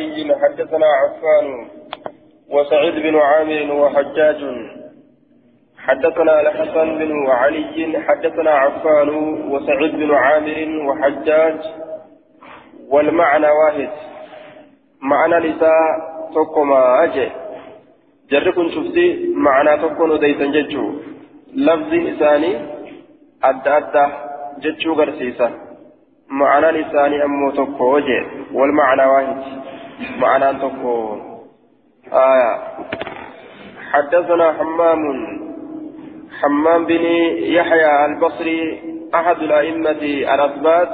علي حدثنا عفان وسعيد بن عامر وحجاج. حدثنا الحسن بن علي حدثنا عفان وسعيد بن عامر وحجاج. والمعنى واحد معنى لساء تقما أجي. جركن شفتي معنى تقون ديتا ججو. لفظ إساني أدى أدى ججو غرسيسا. معنى لساني أمو تقو أجي. والمعنى واحد معنى تقو آية. حدثنا حمام. حمام بن يحيى البصري أحد الأئمة الأثبات.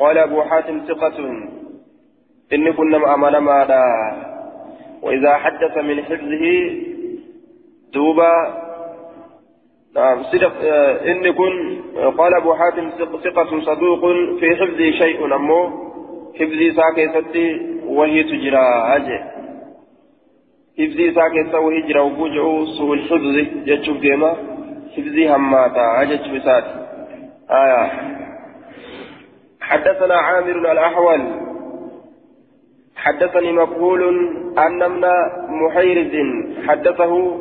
قال أبو حاتم ثقة. إن كنا أمانا ماذا وإذا حدث من حفظه دوبا نعم صدق. آه، إن كن. قال أبو حاتم ثقة صدوق في حفظه شيء أمو حفظي ساكي ستي وهي تجرى أجي حفظي ساكي سوى هجرة وبوجعه سوء الحفظ جتشوف ديما حفظي هماتا أجتشوف ساتي آية حدثنا عامر الأحول حدثني مقبول أن ابن محيرز حدثه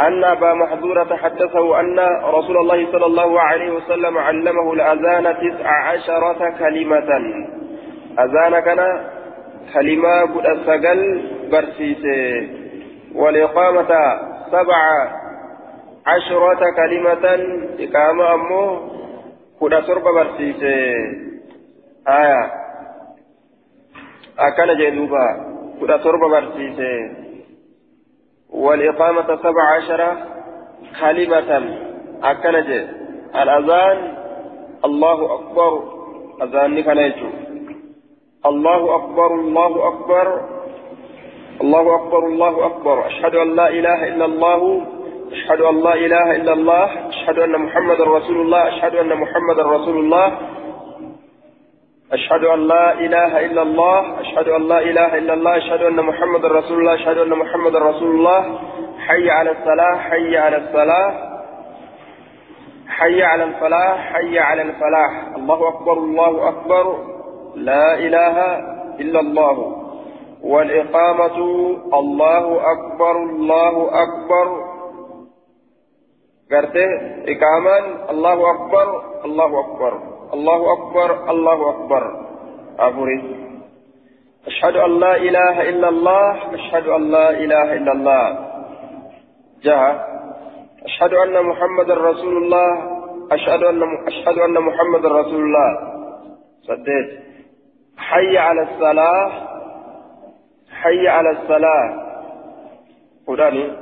أن أبا محذورة حدثه أن رسول الله صلى الله عليه وسلم علمه الأذان تسع عشرة كلمة أذان كان كلمة قد أسقل برسيسة. والإقامة سبع عشرة كلمة. إقامة أمه قد أسرب برسيسة. آية. أكن جدوبا قد أسرب برسيسة. والإقامة سبع عشرة كلمة. أكنج الأذان الله أكبر. أذان كنيجو الله أكبر الله أكبر الله أكبر الله أكبر. أشهد أن لا إله إلا الله أشهد أن لا إله إلا الله أشهد أن محمد رسول الله أشهد أن محمد رسول الله. أشهد أن لا إله إلا الله أشهد أن لا إله إلا الله أشهد أن محمد رسول الله أشهد أن محمد رسول الله. حي على الصلاة حي على الصلاة. حي على الفلاح حي على الفلاح. الله أكبر الله أكبر. لا إله إلا الله والإقامة الله أكبر الله أكبر. قرته إقاما الله أكبر الله أكبر الله أكبر الله أكبر. أبوري أشهد أن لا إله إلا الله أشهد أن لا إله إلا الله جاء أشهد أن محمد رسول الله أشهد أن أشهد أن محمد رسول الله صديت حي على الصلاة. حي على الصلاة. قراني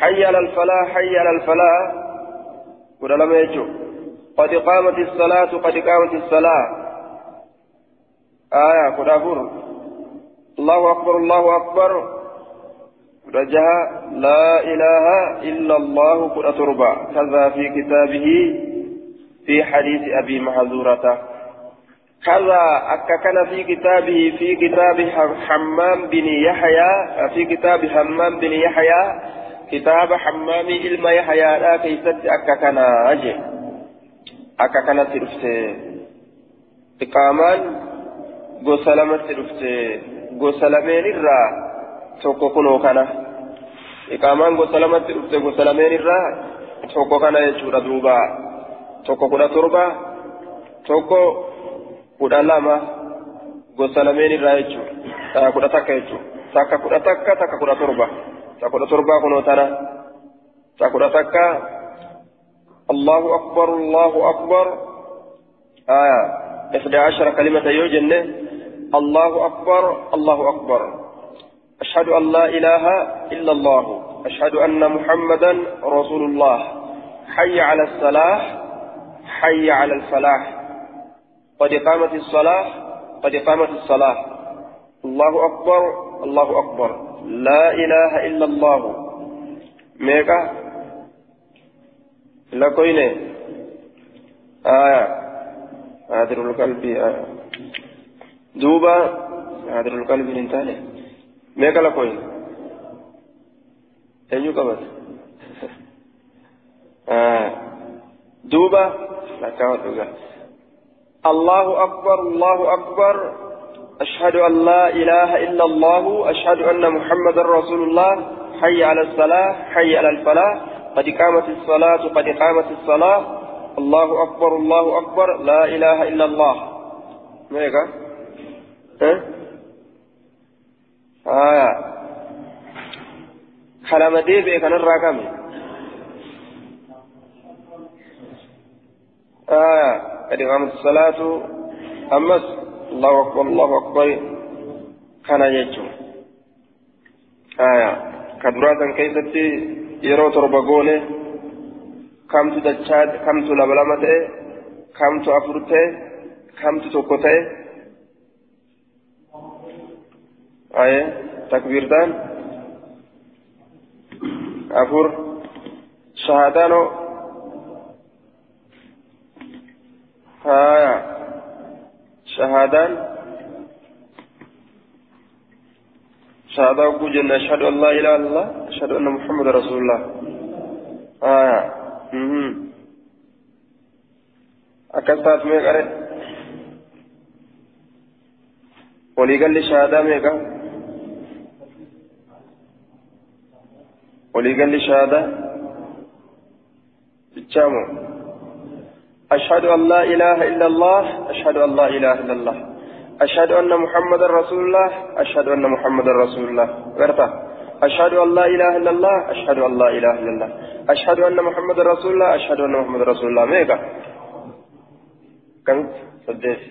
حي على الفلاح حي على الفلاح. قرآن لم يجوا قد قامت الصلاة قد قامت الصلاة. آية أفر الله أكبر الله أكبر. رجع لا إله إلا الله قد تربى كذا في كتابه في حديث أبي محذورة كذا أككن في كتابه في كتاب حمام بن يحيى في كتاب حمام بن يحيى كتاب حمام علم يحيى لا كيست أككن أجل akka kanatti dhufte iqaamaan gosa lamatti dhufte gosa lameen irraa tokko kunoo kana iqaamaan gosa lamatti dhufte gosa lameen irraa kudha lama gosa lameen irraa jechuudha kudha takka jechuudha takka kudha takka takka kudha torba takka kudha torbaa kunoo tana takka kudha takka. الله أكبر الله أكبر آية إحدى عشر كلمة يوجن الله أكبر الله أكبر أشهد أن لا إله إلا الله أشهد أن محمدا رسول الله حي على الصلاة حي على الفلاح قد قامت الصلاة قد قامت الصلاة. الله أكبر الله أكبر. لا إله إلا الله. ميكا؟ لكوينه آية. هادر القلب. آية دوبا هادر القلب. ننتهي. ميكا لكوين أيو كبر آه دوبا. لكاوت الله أكبر الله أكبر أشهد أن لا إله إلا الله أشهد أن محمد رسول الله حي على الصلاة حي على الفلاح قد قامت الصلاة قد قامت الصلاة الله أكبر الله أكبر لا إله إلا الله ميغا ها آه كلام ديبي كان الراكم آه قد قامت الصلاة أمس الله أكبر الله أكبر كان يجو آية كدراتا كيفتي يرو تربقوني kamtu dachaa kamtu lama lama ta'e kamtu afur ta'e kamtu tokko ta'e aye haya shahaadaan شهادة أقول جنة أشهد أن لا إله إلا الله أشهد أن محمد رسول الله آه akkastaas meeqare waliigalli shahaadaa meeqa waliigalli shahaadaa bichaamoo أشهد أن لا إله إلا الله أشهد أن لا إله إلا الله. أشهد أن محمد رسول الله أشهد أن محمد رسول الله. غرفة أشهد أن لا إله إلا الله أشهد أن لا إله إلا الله. أشهد أن محمد رسول الله أشهد أن محمد رسول الله. ميكا كم؟ سدس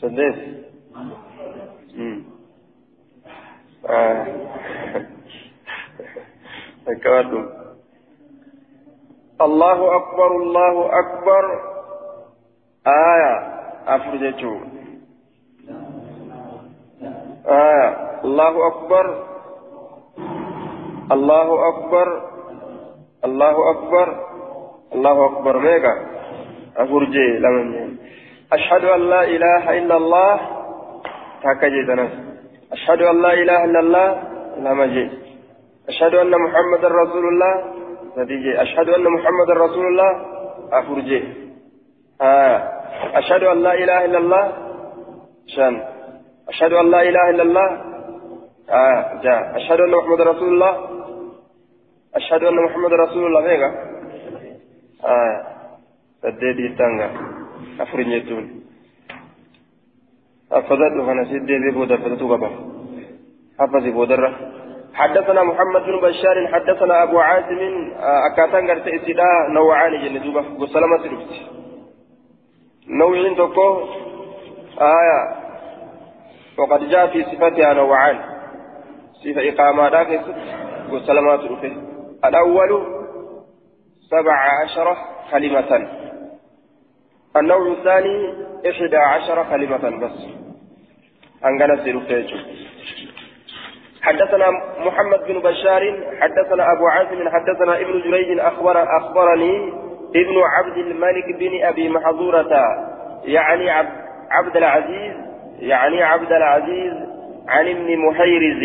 سدس آه. الله أكبر الله أكبر. آية. أفرجتو آية. الله أكبر. الله أكبر. الله أكبر. الله أكبر. ميغا. أفرجي لمن أشهد أن لا إله إلا الله. تاكجي تنس أشهد أن لا إله إلا الله. لما جي أشهد أن محمد رسول الله. نتيجة. أشهد أن محمد رسول الله. أفرجي آه. أشهد أن لا إله إلا الله. شان. أشهد أن لا إله إلا الله. آه. جاء أشهد أن محمد رسول الله. أشهد أن محمد رسول الله. ميغا آه. سديدي تانغا. أفرين يتون أفضل فانا سيدي بودا فتتو قبا حفظي بودرة حدثنا محمد بن بشار حدثنا أبو عاصم أكاتان قرت إسدا نوعان جندوبة وسلامة رفت نوعين تقو آية وقد جاء في صفتها نوعان. صفة إقامة ذاك وسلامة رفت الأول سبع عشر كلمة. النوع الثاني إحدى عشر كلمة بس. أنقنا سيرفيج حدثنا محمد بن بشار حدثنا أبو عاصم حدثنا ابن جريج أخبر أخبرني ابن عبد الملك بن أبي محظورة يعني عبد العزيز يعني عبد العزيز عن ابن محيرز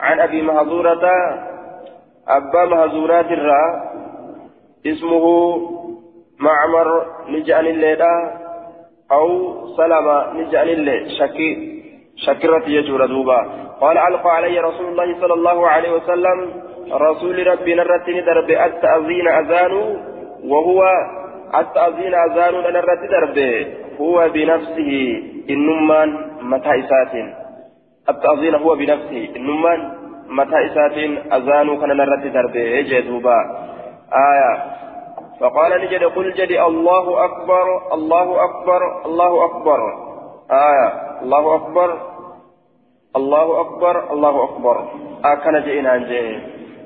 عن أبي محظورة أبا مهزورات الرا اسمه معمر نجعل الليلة أو سلمة نجعل الليل شكي شكرت يجور دوبا. قال ألقى علي رسول الله صلى الله عليه وسلم رسول ربي نرتني درب التأذين أذان؟ وهو التأذين أذان نرتني درب هو بنفسه إنما متى إسات؟ التأذين هو بنفسه إنما متى إساتين أذانو كان نرتي دربي جدوبا آية. فقال نجد قل جدي الله أكبر الله أكبر الله أكبر. آية. الله أكبر الله أكبر الله أكبر أكن جئنا جئ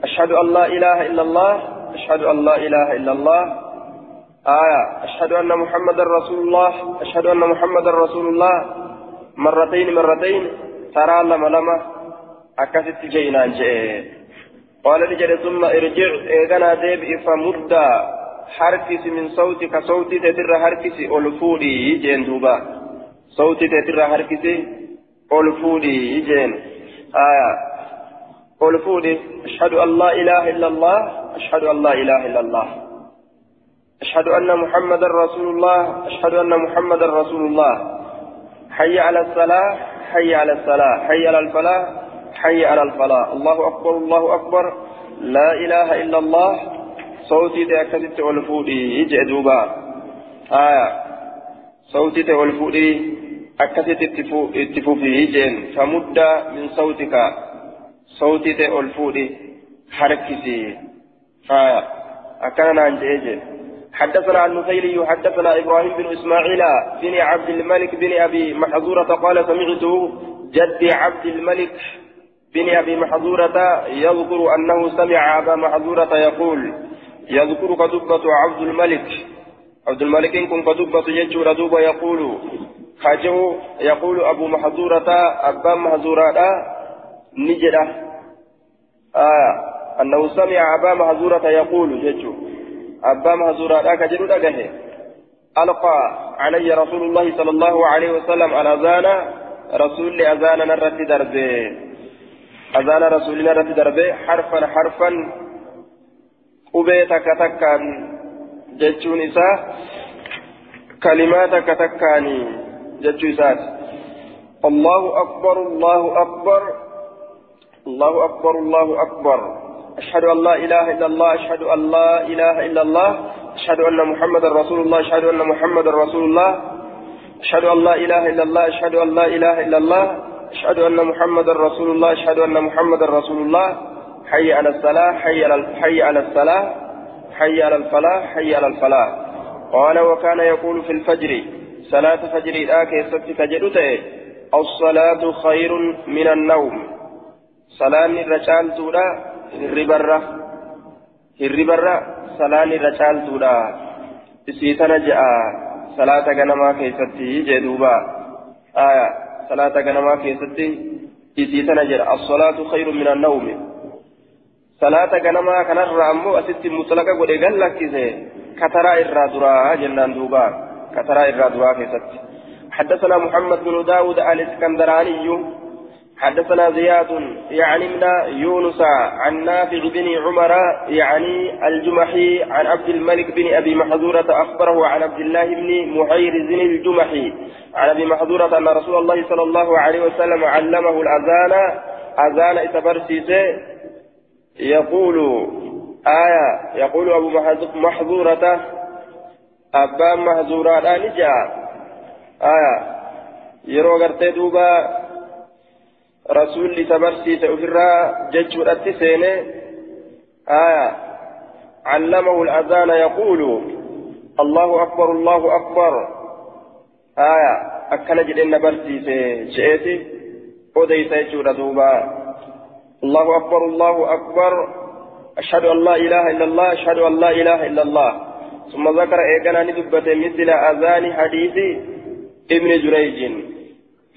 أشهد أن لا إله إلا الله أشهد أن لا إله إلا الله آية أشهد أن محمد رسول الله أشهد أن محمد رسول الله مرتين مرتين ترى لما لما akkasitti jeinaan je'e qaala ni jedhe summa irjic eeganaa deebi'i famudda harkisi min sawti ka sawtii teetirra harkisi. Ol fuudhii jeen ol fuudhii jeen aya ol fuudhi ashhadu an laa ilaha illa allah ashhadu an laa ilaha illa allah أشهد أن محمدا رسول الله أشهد أن محمدا رسول الله. حي على الصلاة حي على الصلاة. حي على الفلاح حي على الفلاح. الله أكبر الله أكبر. لا إله إلا الله. صوتي تأكدت والفودي يجي دوبا آية. صوتي والفودي أكدت اتفوفي يجي فمد من صوتك صوتي والفودي حركسي آية أكان عن جيجي حدثنا النفيلي حدثنا إبراهيم بن إسماعيل بن عبد الملك بن أبي محظورة قال سمعت جدي عبد الملك بن أبي محظورة يذكر أنه سمع أبا محظورة يقول يذكر كدبة عبد الملك عبد الملك إن كن كدبة يجور دوبا يقول خاجه يقول أبو محظورة أبا محظورة نجدة آه أنه سمع أبا محظورة يقول ججو أبا محظورة كجدو دقه ألقى علي رسول الله صلى الله عليه وسلم الأذان رسول أذان نرد دربه أذان رسول نرد دربه حرفا حرفا قبيتك تكا ججون إساء كلماتك تكاني إساء الله أكبر الله أكبر الله أكبر الله أكبر. أشهد أن لا إله إلا الله أشهد أن لا إله إلا الله أشهد أن محمدا رسول الله أشهد أن محمدا رسول الله أشهد أن لا إله إلا الله أشهد أن لا إله إلا الله أشهد أن محمدا رسول الله أشهد أن محمدا رسول الله. حي على الصلاة حي على حي على الصلاة حي على الفلاح حي على الفلاح. قال وكان يقول في الفجر صلاة فجر الآك يستك جدته الصلاة خير من النوم صلاة الرجال تولا irra caaltuudha isii tana je'a salaata ganamaa keessatti jee duuba aya salaata ganamaa keessatti isii tana jedha as-salaatu khayru min an-nawmi salaata ganamaa kanarraa ammoo asitti mutlaqa godhe gan lakkise kataraa irraa duraa jennaan duuba irraa duraa keessatti حدثنا محمد بن داود الإسكندراني. حدثنا زياد يعني من يونس عن نافع بن عمر يعني الجمحي عن عبد الملك بن أبي محذورة أخبره عن عبد الله بن محيرز الجمحي. عن أبي محذورة أن رسول الله صلى الله عليه وسلم علمه الأذان. أذان اتبرسيسه يقول آية يقول أبو محذورة محذورة لا نجا آية يرو غرتي دوبا rasuulli isa barsiise ofirraa jechuudhatti seene. آية علمه الأذان يقول الله أكبر الله أكبر آية أكن جدنا برسيسه جئتي أوديس يجور دوبا الله أكبر الله أكبر أشهد أن لا إله إلا الله أشهد أن لا إله إلا الله ثم ذكر إيقنا ندبة مثل أذان حديث ابن جريج.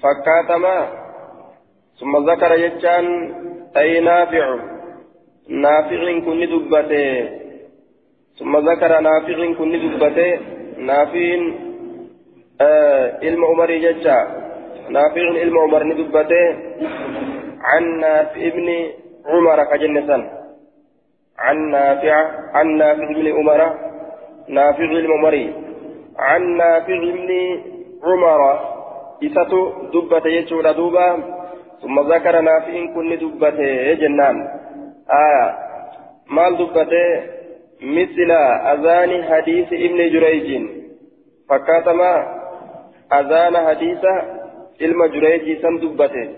فكاتما. ثم ذكر يجان أي نافع. نافع كن دبته ثم ذكر نافع كن دبته نافع آه علم عمر يجا. نافع علم عمر ندبته عن نافع ابن عمر كجنة. عن نافع عن نافع ابن عمر. نافع الممري عن نافع ابن عمر. إساتو دبة يجول دوبا. ثم ذكر نافع كن دبته جنان. آية. مال دبته مثل أذان حديث ابن جريج. فكاتما أذان حديث علم جريج سن دبته.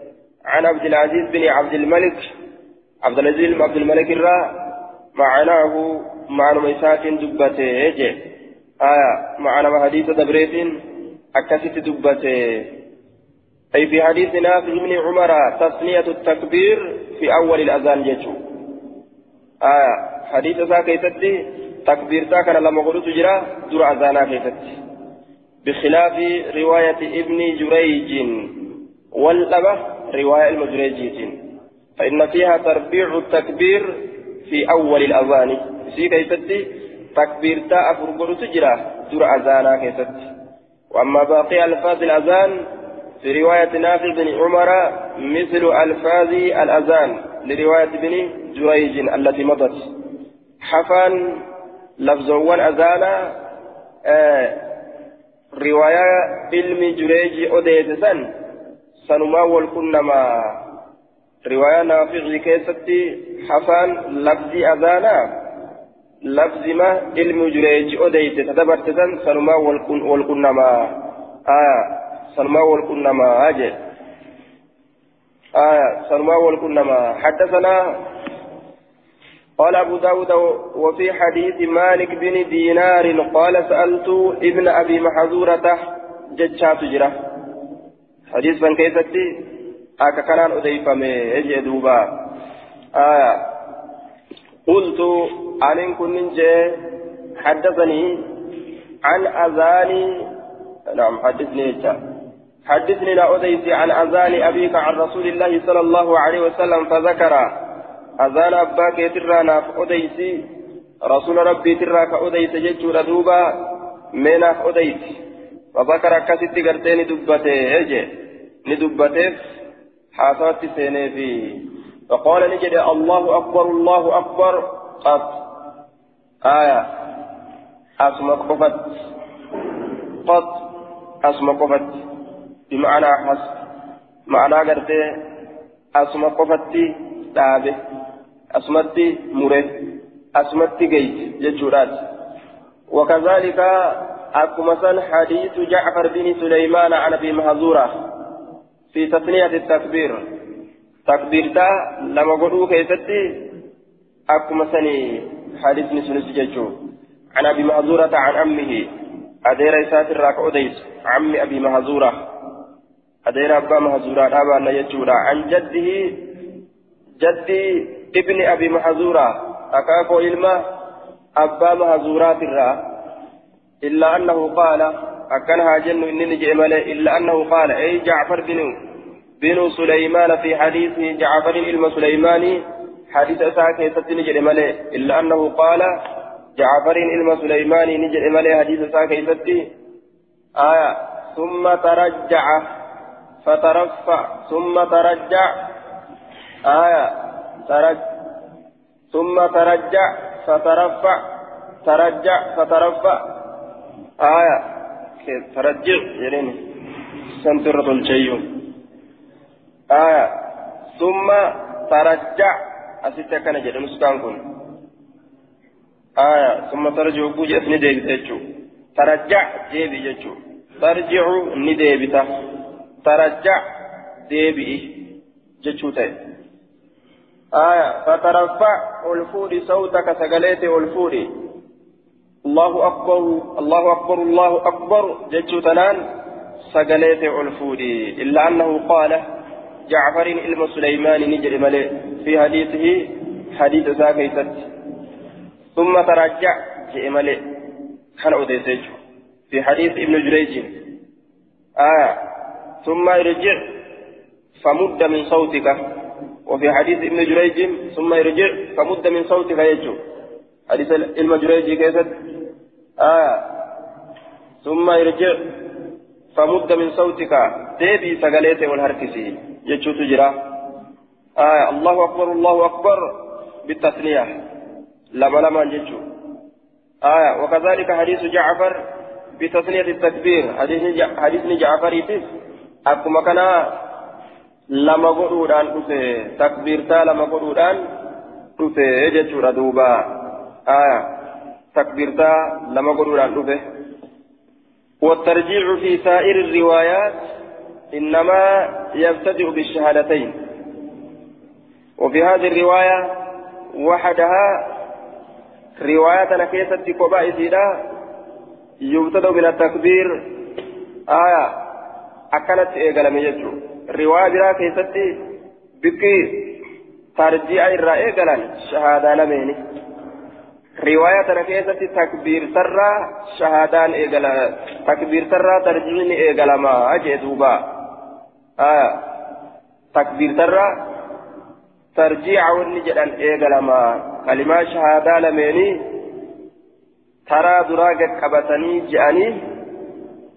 عن عبد العزيز بن عبد الملك. عبد العزيز بن عبد الملك الرا. معناه معنى ميسات دبته آية معنى حديث دبريت أكست دبته أي في حديث نافع بن عمر تصنية التكبير في أول الأذان يجو آية حديث ذا كيستي تكبير ذا كان لما قلت جرا در أذانا كيستي بخلاف رواية ابن جريج والأبة رواية المجريجيت فإن فيها تربيع التكبير في أول الأذان. في كيستي تكبير ذا أفرقل تجرا در أذانا كيستي وأما باقي ألفاظ الأذان في رواية نافع بن عمر مثل ألفاظ الأذان. لرواية بن جريج التي مضت. حفان لفظ أذان آه riwaayaa ilmi jureeji odeesse san sanumaa wal qunnamaa riwaayaa naaficii keessatti hafaan labzii azaanaa labzima ilmi jureeji odeesse tadabarte san sanumaa wal qunnamaa sanumaa wal qunnamaa jedhe آية سلمى والكنما حدثنا قال أبو داود وفي حديث مالك بن دينار قال سألت ابن أبي محذورة ججات جرة حديث من كيستي أكا كان أضيف من دوبا آية قلت أن كن حدثني عن أذاني نعم حدثني حدثني لا أديسي عن أذان أبيك عن رسول الله صلى الله عليه وسلم فذكر أذان أباك ترانا فأديسي رسول ربي تراك أديس ججور دوبا منك أديس فذكر كست قرتين دبته هجي ندبته حاسات سيني في فقال نجد الله أكبر الله أكبر. قد آية. أسمى قفت. قد أسمى قفت. بمعنى حس معنى قرتي أسمى قفتي دابة. أسمتي مره أسمتي جيت ججورات. وكذلك أكمسا حديث جعفر بن سليمان عن أبي مهزورة. في تثنية التكبير. تكبير دا لما قلوا كيفتي أكمسني حديث نسنس ججو عن أبي مهزورة عن أمه أدير إسات الراك أديس عم أبي مهزورة. أدير أبا مهزورة أبا نيجورا عن جده جدي ابن أبي مهزورة. أكاكو إلما أبا مهزورة الرا إلا أنه قال أكنها جن إنني جئمل إلا أنه قال أي جعفر بن بن سليمان في حديثه جعفر إلما سليماني حديث أساك يستني جئمل إلا أنه قال جعفر إلما سليماني نجئ ملي حديث أساك آية ثم ترجع فترفع ثم ترجع آية ترج ثم ترجع فترفع ترجع فترفع آية ترجع يعني سنترة الشيء آية ثم ترجع. أسيتا كان جدا نسكانكم آية ثم ترجع بوجه اسمي ديبتا ترجع جيبي جتشو ترجع نديبتا ترجع ديبئي جتشوتي آية فترفع الفودي صوتك سقليتي الفودي الله أكبر الله أكبر الله أكبر جتشوتنان سقليتي الفودي إلا أنه قال جعفر إلم سليمان نجري ملي في حديثه حديث ساكيست ثم ترجع جئ ملي كان أديسيج في حديث ابن جريج آية ثم ارجع فمد من صوتك وفي حديث ابن جريج ثم ارجع فمد من صوتك يجو حديث ابن جريج كيف آه ثم ارجع. فمد من صوتك. ديبي سقليته والهركسي. يجو تجرى آه الله أكبر الله أكبر. بالتثنية. لما لما يجو آه وكذلك حديث جعفر. بتثنية التكبير. حديث جعفر يتس akkuma kana lama godhuudhaan dhufe takbiirtaa lama godhuudhaan dhufe jechuudha takbiirtaa lama godhuudhaan dhufe والترجيع في سائر الروايات إنما يبتدئ بالشهادتين وفي هذه الرواية وحدها رواية كيست قبائل يبتدأ من التكبير آية akkanatti eegalame jechuun riwaa biraa keessatti bikki tarji'a irraa eegalan shahaadaa lameeni riwaaya tana keessatti takbiirtarraa shahaadaan eegala takbiirtarraa tarji'ni eegalamaa jee duuba takbiirtarraa tarji'a wanni jedhan eegalamaa kalimaa shahaadaa lameeni taraa duraa qaqqabatanii je'anii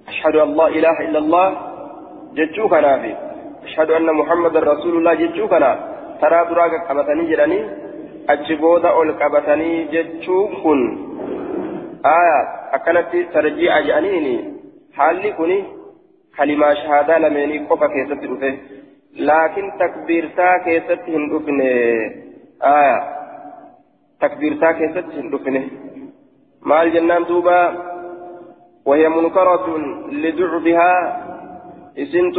أشهد أن لا إله إلا الله جتشو كنافي أشهد أن محمد رسول الله جتشو كنا ترى أجبودا أول قبتني جتشو كن آية أكلت ترجيع جانيني حالي كوني كلمة شهادة لمني قفا كيست رفه لكن تكبيرتا كيست هندفن آية تكبيرتا كيست هندفن مال جنان دوبا وهي منكرة لضعفها إسنت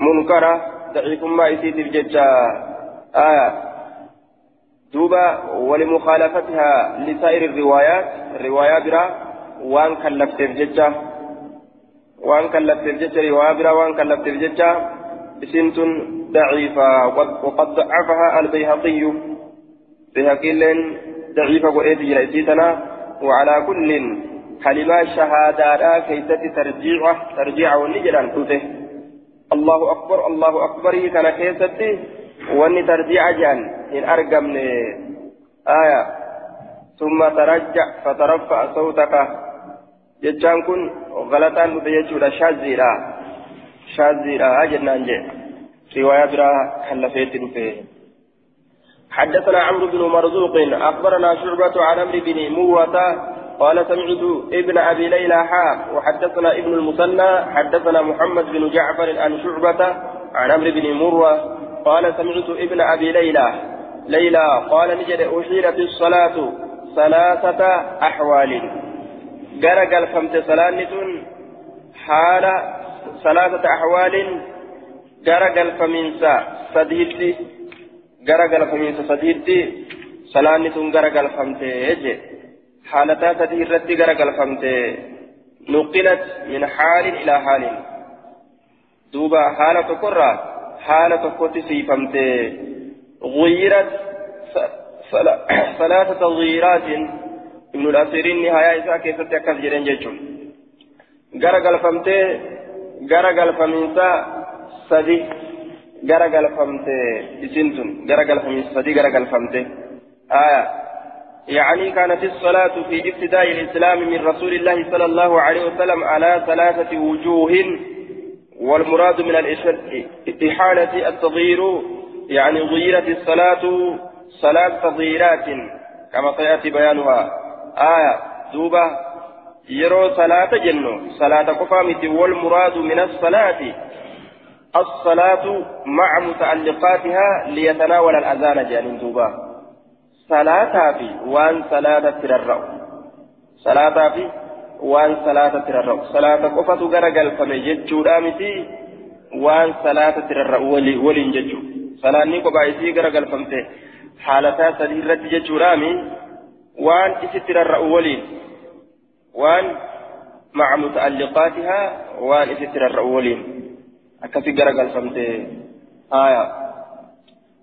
منكرة ضعيف ما يسيد الججا آية دوبا ولمخالفتها لسائر الروايات الرواية برا وان كلفت الججا وان كلفت الججا رواية برا وان كلفت الججا إسنت ضعيفة وقد ضعفها البيهقي بيهقي ضعيفة وإيد جريتنا وعلى كل كلمة شهادة كيست ترجيع ترجيع ونجرا توته الله أكبر الله أكبر كان كيستي واني ترجيع جان إن أرقم آية ثم ترجع فترفع صوتك جتان كن غلطان بيجود شاذيرا شاذيرا جنان جي رواية برا خلفيت فيه حدثنا عمرو بن مرزوق أخبرنا شعبة عن عمرو بن موة قال سمعت ابن أبي ليلى حا وحدثنا ابن المثنى حدثنا محمد بن جعفر عن شعبة عن عمرو بن مروة قال سمعت ابن أبي ليلى ليلى قال نجد أشيرت الصلاة ثلاثة أحوال. جرق الخمس صلاة حال ثلاثة أحوال. جرق الخميسة سديتي جرق الخميسة سديتي صلاة جرق الخمس يجي حالتا الرد غرقل فمت نقلت من حال إلى حال. دوبا حالة كرة. حالة كوتي سيفمت غيرت ثلاثة تغييرات ابن الأسيرين نهاية إساء كيف تأكد جرين جيشون غرقل فمت غرقل فمنسا سدي غرقل فمت إسنتون غرقل فمنسا سدي غرقل فمت آية يعني كانت الصلاة في ابتداء الإسلام من رسول الله صلى الله عليه وسلم على ثلاثة وجوه والمراد من الإحالة التغيير يعني غيرت الصلاة صلاة تغييرات كما سيأتي بيانها. آية دوبة يرو صلاة جنو صلاة قفامة والمراد من الصلاة الصلاة مع متعلقاتها ليتناول الأذان جانين دوبة. salaataa fi waan salaatatti rarra'u salaataa fi waan salaatatti rarra'u salaata qofatu garagalfame jechuudha miti waan salaatatti rarra'u waliin jechuudha salaanni kophaa isii garagalfamte haalataa sadii irratti jechuudhaami waan isitti rarra'u waliin waan مع متعلقاتها وان استر الرؤولين أكفي جرق الفمت آية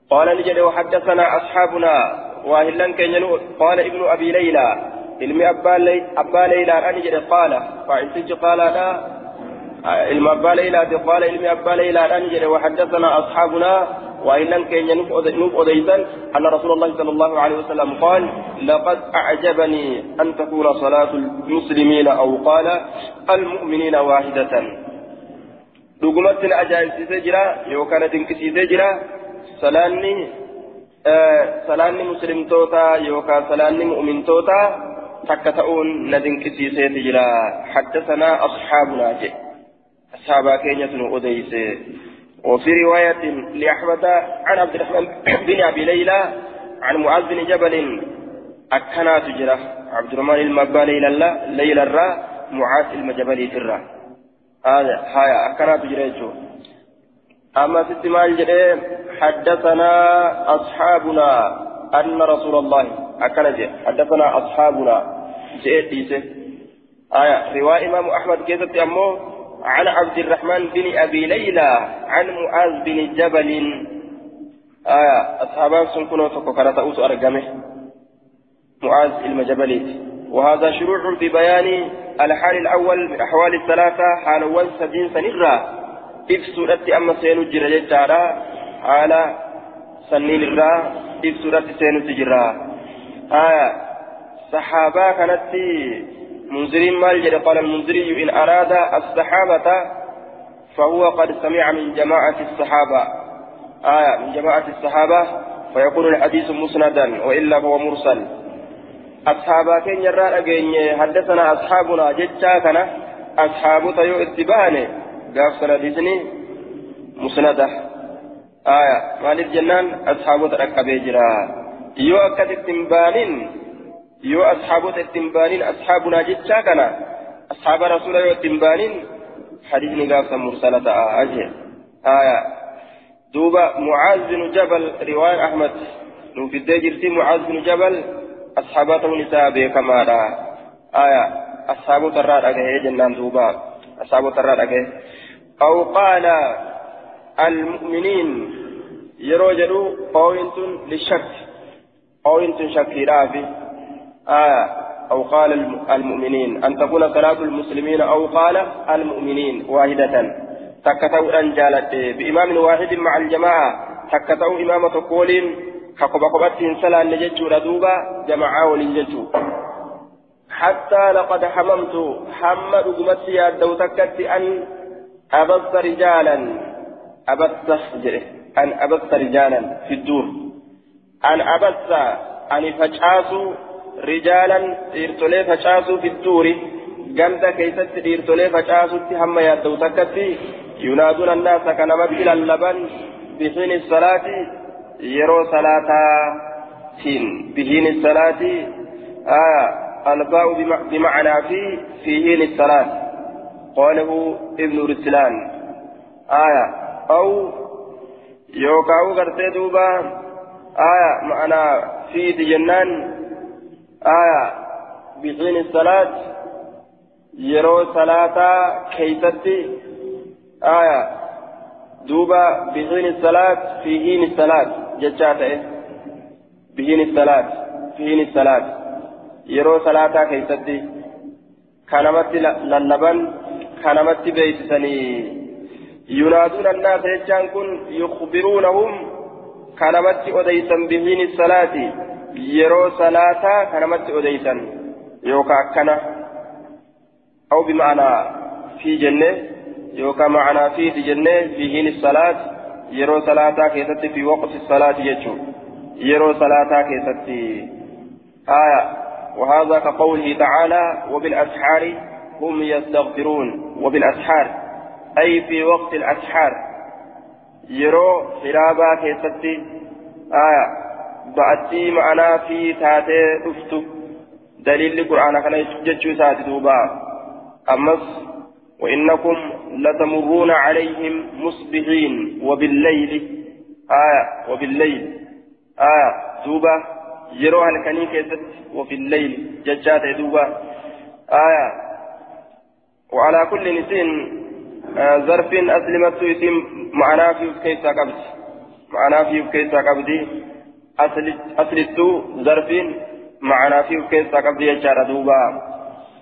قال نجد وحدثنا أصحابنا واهلان كان قال ابن ابي ليلى ليلى ان جد قال فانتج قال لا علم ابا ليلى قال علم ابا ليلى ان جد وحدثنا اصحابنا وإن كان نوف أديتا أن رسول الله صلى الله عليه وسلم قال لقد أعجبني أن تكون صلاة المسلمين أو قال المؤمنين واحدة دقمت أجائب سيجرا يوكان تنكسي سيجرا صلاني salaanni muslimtootaa yookaan salaanni mu'mintootaa takka ta'uun na dinqisiiseeti jira. Haddasanaa asxaabunaa jedhe asxaabaa keenyatu nu odeyse وفي رواية لأحمد عن عبد الرحمن بن أبي ليلى عن معاذ بن جبل أكنا تجرى عبد الرحمن المبا ليلى ليلى الرا معاذ المجبل ترى هذا هاي أكنا تجرى أما ست مال حدثنا أصحابنا أن رسول الله أكنج حدثنا أصحابنا جئت آية رواية إمام أحمد كيست أمه عن عبد الرحمن بن أبي ليلى عن معاذ بن جبل آية أصحابان سنكونوا فكرة أوس أرقمه معاذ المجبلي وهذا شروع في بيان الحال الأول من أحوال الثلاثة حال وانسى جنسا نغرى ibsuudhatti amma seenu jira jechaadha. Haala sanniin irraa ibsuudhatti seenutti aya saxaabaa kanatti منذرين مال جل قال المنذري إن أراد الصحابة فهو قد سمع من جماعة الصحابة. آية. من جماعة الصحابة فيكون الحديث مسندا وإلا فهو مرسل. أصحابا كن يرى حدثنا أصحابنا جتا كان أصحابك يو اتباني قاف سندسني مسندة آية. مالك جنان أصحابك ركبي جرا يو أكد اتنبانين يو أصحابك اتنبانين أصحابنا جتشا كان أصحاب رسول يو اتنبانين حديثني قاف مرسلة أجل آية دوبا معاذ بن جبل رواية أحمد نوفي الدجرتي معاذ بن جبل أصحابته نساء بكما آية أصحاب ترى أجه جنان دوبا أصحاب ترى أجه أو قال المؤمنين يروجلوا قوينت للشك قوينت شكي رافي آية أو قال المؤمنين. أن تكون صلاة المسلمين أو قال المؤمنين واحدة. تكتوا أن جالت بإمام واحد مع الجماعة. تكتوا إمامة قولين. كقبا قبتين سلا نججو ردوبا جماعة ولنججو. حتى لقد حممت حمد قمت يا دوتكت أن أبث رجالا. أبث أن أبث رجالا في الدور. أن أبث أن فجأس رجالا إرتلي فجأس في الدور قمت كيست إرتلي فجأس هم يا دوتكت ينادون الناس كنمت إلى اللبن بحين الصلاة يرو صلاة بحين الصلاة آه الباء بمعنى في في حين الصلاة قاله ابن رسلان آية أو يوكاو غرتي دوبا آية معنى في جنان آية بحين الصلاة يرو صلاة كيستي آية دوبا بحين الصلاة في حين الصلاة جتشاته بحين الصلاة في حين الصلاة yeroo salaataa keessatti kanamatti lallaban kanamatti beeksisanii yunaaduun annaasa jechaan kun yukbiruunahum kanamatti odeysan bihiini salaati yeroo salaataa kanamatti odeysan yookaan akkana. أو بمعنى في جنة يوكا معنى في جنة في الصلاة يرو صلاة كيست في وقت الصلاة يجو يرو صلاة كيست آية وهذا كقوله تعالى وبالأسحار هم يستغفرون وبالأسحار أي في وقت الأسحار يرو حرابا كيستي آية بأتي معنا في تاتي أفتو دليل القرآن كان يجتشو ساتي دوبا أمس وإنكم لتمرون عليهم مصبحين وبالليل آية وبالليل آية دوبا يرو هلكني كيست وفي الليل ججات دوبا آية وعلى كل نسين ظرف أسلمت اسم معنا في كيسا قبض معنا في كيسا قبضي أسلت ظرف معنا في كيسا قبض يجار دوبا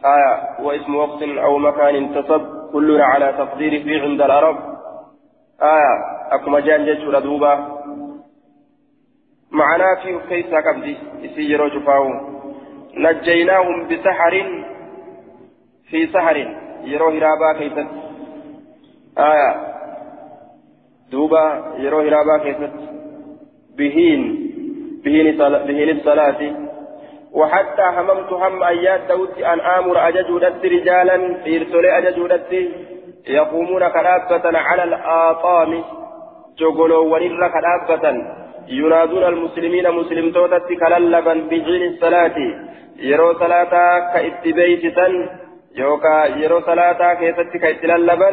آية واسم وقت أو مكان انتصب كلنا على تقديره في عند العرب آية أكما جان جيش دوبا معنا في كيس قبدي يسير جفاو نجيناهم بسحر في سحر يرو هرابا كيست آية. دوبا يرو هرابا كيست بهين. بهين بهين الصلاة. وحتى هممت هم أيات دوت أن آمر أججودت رجالا إرسل أججودت يقومون كرابة على الآطام. جغلو ونر كرابة ينادون المسلمين مسلم توتت كللبا بحين الصلاة. يرو صلاة كاتبيتتا. يوكا يرو صلاة كيست كاتللبا.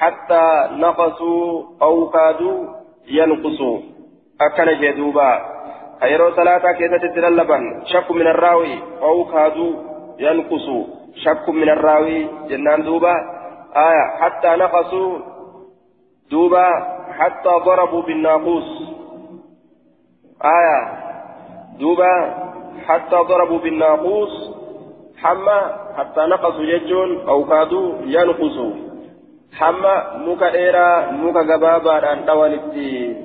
حتى نقصوا أو كادوا ينقصوا. أكن جدوبا. يرو صلاة كيست تللبا شك من الراوي أو كادوا ينقصوا. شك من الراوي. جنان دوبا. آية. حتى نقصوا دوبا. حتى ضربوا بالناقوس. آية. دوبا. حتى ضربوا بالناقوس. حما. حتى نقصوا يجون أو كادوا ينقصوا. ديرا موكا غبابا أن دوانتي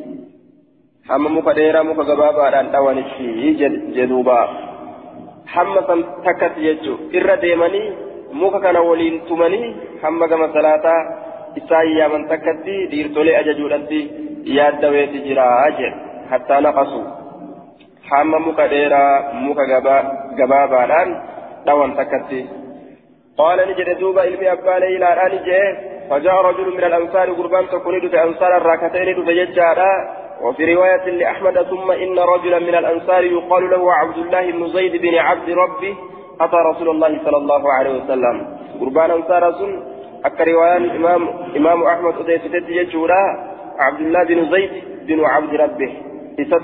حما موكا ديرا موكا غبابا أن دوانتي جدوبا حما سن تكت يجو إرى ديماني موكا كان ولين تمني حما كما صلاة إساء يامن تكتي ديرتولي أججولتي ياد دويتي جرا أجل حتى نقصوا حام مكا ديرا مكا غبابادان دوان تكتي قال نجد دوبا علمي أبان إلى الآن جاء فجاء رجل من الأنصار قربان في أنصار الراكتين فججارا وفي رواية لأحمد ثم إن رجلا من الأنصار يقال له عبد الله بن زيد بن عبد ربه أتى رسول الله صلى الله عليه وسلم. قربان أنصار سن أكا رواية الإمام إمام أحمد أدي فتت عبد الله بن زيد بن عبد ربه. إستر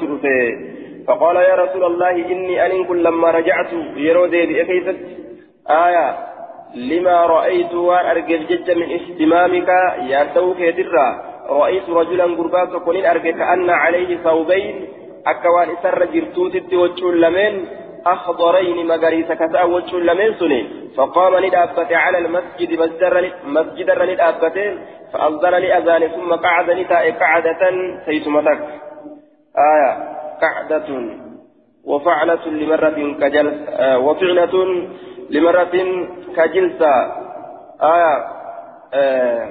فقال يا رسول الله إني أن لما رجعت يرودي بأكيست آية. لما رأيت وأرجل جج من اهتمامك يا سوك يدرى رأيت رجلا قربات كونين أرجل كأن عليه ثوبين. أكوان إسر جرتوت وجهul لمن. أخضرين مغاريس كسا وجهul لمن سني فقام ندابت على المسجد مسجد ندابت فأذن لأذان ثم قعد نتاء قعدة سيسمتك آية قعدة. وفعلة لمرة كجل آه وفعلة. لمرة كجلسة. آية آه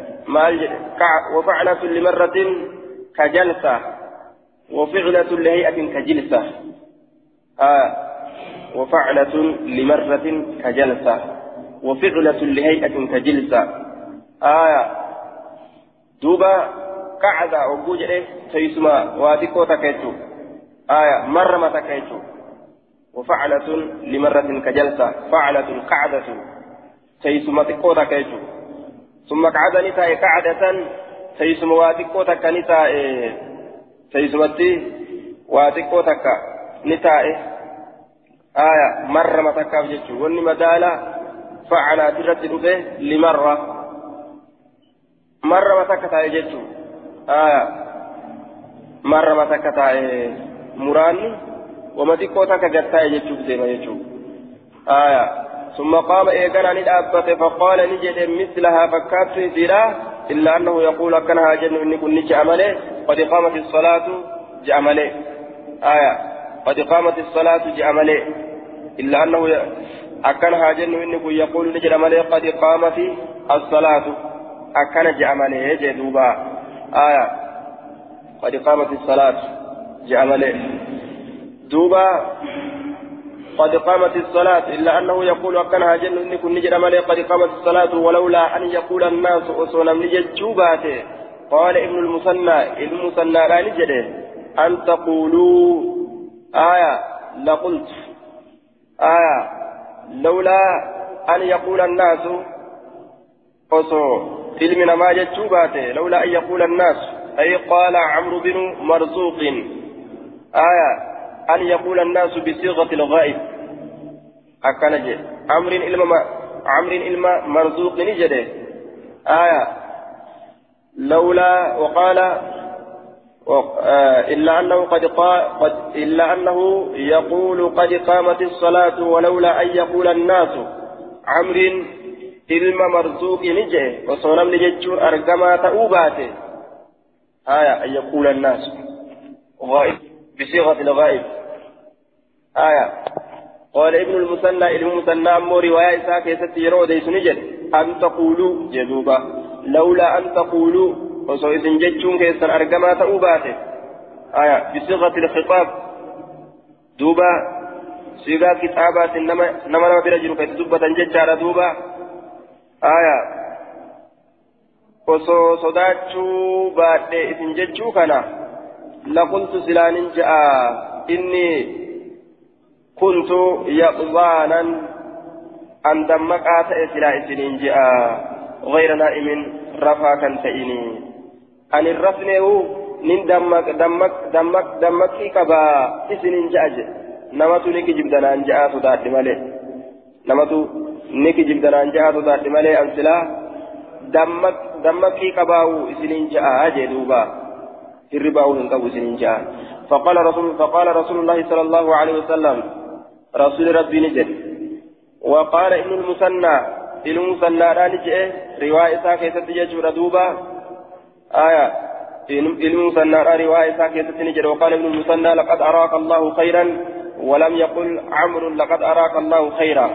وفعلة لمرة كجلسة وفعلة لهيئة كجلسة. آه وفعلة لمرة كجلسة وفعلة لهيئة كجلسة. آية دوبا قعدة وجوجة تيسما واتيكو تكيتو آية مرة تكيتو وفعلة لمرة كجلسة فعلة قعدة تيسما تكو تكيتو ثم قعد نتاء قعدة تيسما نتاء تيسمتي واتيكو تكا نتاء آية مرة تكا بجتو وني مدالة فعلة ترتب لمرة. مرة تكا تايجتو آية مرة تكتا مراني. wama xiqqoo takka gattaa'e jechuuf deema jechuudha aayaa summa qaama eegala ni dhaabbate faqaala ni jedhe mislahaa fakkaattu isiidha illaa annahu yaquulu akkana haa jennu inni kun ni je'a malee qad qaamati salaatu je'a malee aayaa qad qaamati salaatu je'a malee illaa annahu akkana haa jennu inni kun yaquulu ni jedha malee qad qaamati as-salaatu akkana je'a malee jee duuba aayaa qad qaamati as-salaatu je'a malee. دوبا قد قامت الصلاة إلا أنه يقول أكنها جن إن كن نجد مالي قد قامت الصلاة ولولا أن يقول الناس أصونا نجد جوباته قال ابن المثنى المثنى لا نجده أن تقولوا آية لقلت. آية لولا أن يقول الناس أصو علمنا ما جد لولا أن يقول الناس أي قال عمرو بن مرزوق. آية أن يقول الناس بصيغة الغائب. أكنج عمرو إلما عمرو إلما مرزوق نجده آية. لولا وقال آه، إلا أنه قد قد إلا أنه يقول قد قامت الصلاة ولولا أن يقول الناس. عمرو إلما مرزوق نجه وصنم نججون أرقما تأوباته آية. أن يقول الناس. غائب. بصيغة الغائب. آية. قال ابن المثنى المثنى أمو رواية إساء كيست يرو ديس نجد. أن تقولوا جدوبا لولا أن تقولوا وصو إذن ججون كيسر أرقما تأوباته آية. بصيغة الخطاب. دوبا صيغة كتابات نما نما برجل كتدبة ججارة دوبا آية. osoo sodaachuu baadhee isin jechuu kana laqultu silaanin ja'a inni kuntu yaqzaanan an dammaqaa ta'e silaa isiniin ja'a غير نائم رفا كان تئني أن الرفنه نين دمك دمك دمك دمك كبا إسنين جاج نمتو نكي جبدنا أن جاء صدات مالي نمتو نكي جبدنا أن جاء صدات مالي أن سلا دمك دمكي كباو إسنين جاء جدوبا الرباو هنقو إسنين جاء فقال رسول فقال رسول الله صلى الله عليه وسلم رسول ربي نجد. وقال ابن المثنى المثنى لا نجئ. رواية كيست يجور دوبا آية المثنى رواية كيست نجد وقال ابن المثنى لقد أراك الله خيرا ولم يقل عمرو لقد أراك الله خيرا.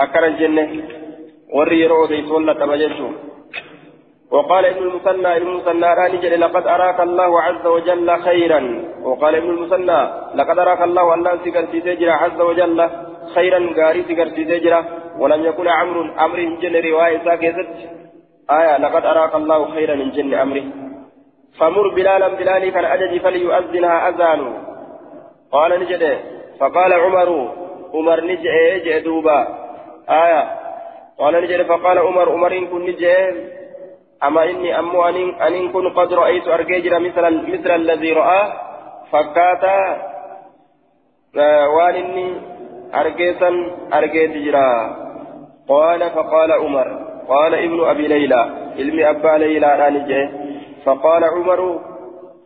أكر الجنة. وري رودي تولى كما وقال ابن المثنى ابن المثنى راني لقد أراك الله عز وجل خيرا. وقال ابن المثنى لقد أراك الله أن سكر عز وجل خيرا غاري سكر ولم يكن عمرو أمر جن رواية ساكتت آية لقد أراك الله خيرا من جن أمره فمر بلالا بلالي كان فليؤذنها أذان. قال نجد. فقال عمر عمر نجئ جئ دوبا. آية قال نجد. فقال عمر عمر كن نجئ أما إني أمو أن كن قد رأيت أرجيجر مثل مثل الذي رأى فكاتا آه وان إني أرجيسا أرجيت جرا قال فقال عمر قال ابن أبي ليلى علم أبا ليلى نانجه فقال عمر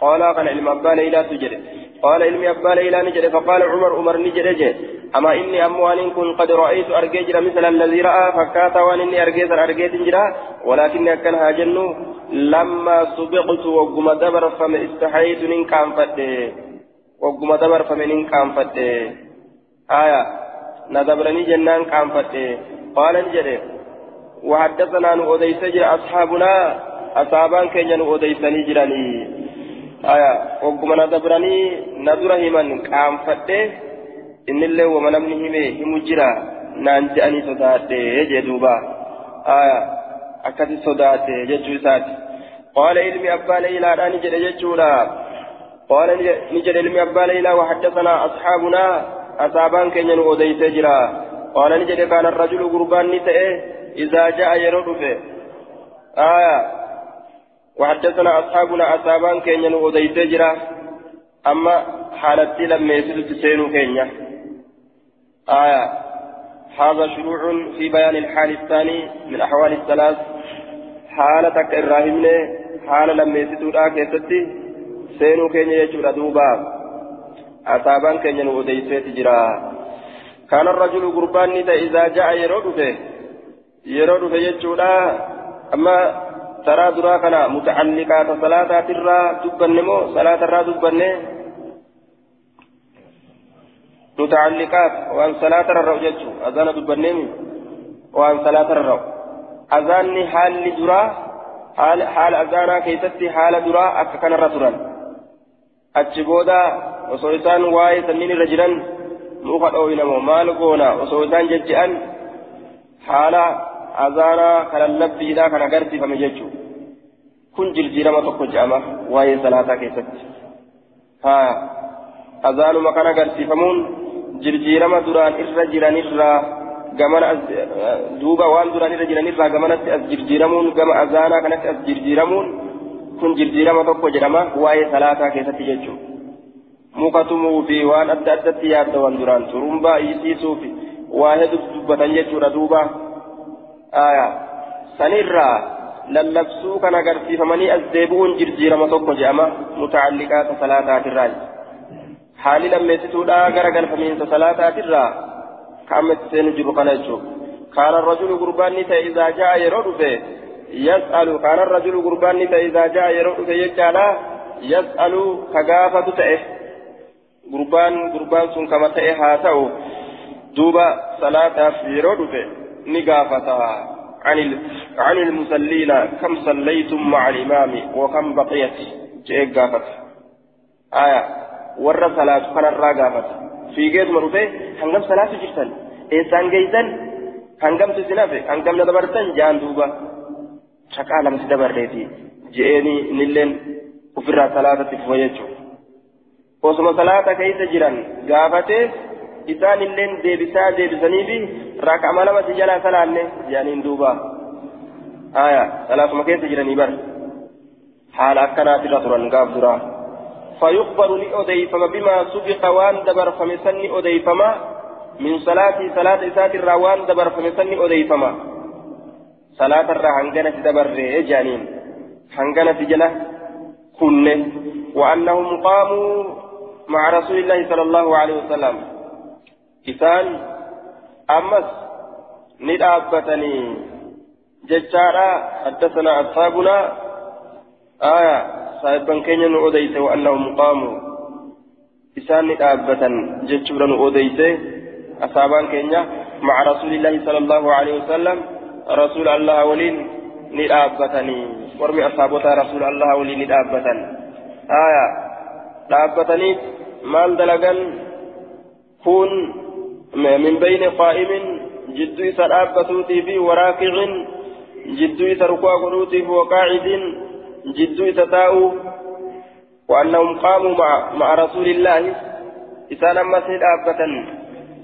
قال قال علم أبا ليلى تجري. قال علم أبا ليلى نجري فقال عمر عمر نجري أما إني أموان كن قد رأيت أرجيجر مثل الذي رأى فكاتا وان إني أرجيت أرجيت جرا. ولكن أكن هاجنو لما سبقت وقم دبر فما استحييت من كان فتي وقم دبر فما من كان فتي آية ندبرني جنان كان فتي قال نجري وحدثنا أن أوديس أصحابنا أصحابان كينيا أوديسني جراني آية وقم ندبرني ندره من كان فتي إن الله ومن أمنه هم جرا نانجأني صداتي جدوبا آية أكد صداتي جدوسات قال علمي أبا ليلى أنا نجد جدولا قال نجد علمي أبا ليلى وحدثنا أصحابنا أصحابان كينيا أوديس جرا قال نجد كان الرجل قربان نتئه إذا جاء يرد آية وحدثنا أصحابنا أصحابان كينيا أوديس جرا. أما حالتي لما يسلت تسينو كينيا. آية. هذا شروع في بيان الحال الثاني من أحوال الثلاث. حالتك الراهمن حال لما يسدودا كيستي سينو كينيا يجور دوبا. أصابان كينيا وديسيت جرا. كان الرجل قربان إذا جاء يرود به يرود به ترى درا كان متعلقات صلاة الرا دبنمو صلاة الرا دبنه متعلقات وأن صلاة الرو جتشو أذان دبنمي وأن صلاة الرو أذان حال درا حال حال أذانا كيستي حال درا أككن الرسولان أتشبودا وصويسان واي سنين رجلا maal goona osoo isaan jejje'an haala azaanaa kana labbiidhaa kan agarsiifame jechuudha kun jijjiirama tokko je'ama waa'ee salaataa keessatti haa azaanuma kan agarsiifamuun jijjiirama duraan irra jiranirraa gamana duuba waan duraan irra jiranirraa gamanatti as jijjiiramuun gama azaanaa kanatti as jijjiiramuun kun jijjiirama tokko jedhama waa'ee salaataa keessatti jechuudha. muka tumuu fi waan adda addatti yaaddawan duraan turumbaa isiisuu fi waa hedduu dubbatan jechuudha duuba sanirraa lallabsuu kan agarsiifamanii as deebi'uun jijjiirama tokko jedhama mutacalliqaata salaataatirraa haali lammeessituudhaa gara galfamiinsa salaataatirraa ka'amatti seenu jiru kana jechuudha كان الرجل قربان نتا إذا جاء يرد يسأل كان الرجل قربان نتا إذا جاء يرد يجعل يسأل كغافة تأه gurbaan gurbaan sun kama ta'e haa ta'u duuba salaataaf yeroo ni gaafata عن المصلين كم صليتم مع الإمام وكم بقيت؟ جئ قافت آية. ور صلاة كان الراقافت في جيد مرفي هنقم صلاة جرتن. إنسان جيزن هنقم تسنافي هنقم ندبرتن جان دوبا. شكا لم تدبر ريتي جئني نلين وفرها صلاة تفويجو. osuma salaata keessa jiran gaafate isaan illeen deebisaa deebisaniifi raka'ama lamatti jalaa salaanne jedhaniin duuba. Aya salaatuma keessa jiranii bar haala akkanaatirra turan gaaf duraa فيخبر لأديفما بما سبق وان دبر فمسني أديفما من صلاة صلاة إسات الروان دبر فمسني أديفما صلاة الرهنجنة دبر جانين هنجنة جلة كنه وأنهم قاموا مع رسول الله صلى الله عليه وسلم إسان أمس ندابتني ججارا حدثنا أصحابنا آية صاحبا كينيا نؤديت وأنهم قاموا إسان ندابتا ججورا نؤديت أصحابا كينيا مع رسول الله صلى الله عليه وسلم رسول الله ولين ندابتني ورمي أصحابتا رسول الله ولين ندابتا آية dhaabbatanii maal dalagan? Kun min bayni qaa'imin جدو إسا الأبتوتي في وراكع جدو إسا ركوع قلوتي في وقاعد إسا تاؤ وأنهم قاموا مع, مع رسول الله. إسا لما سيد أبتا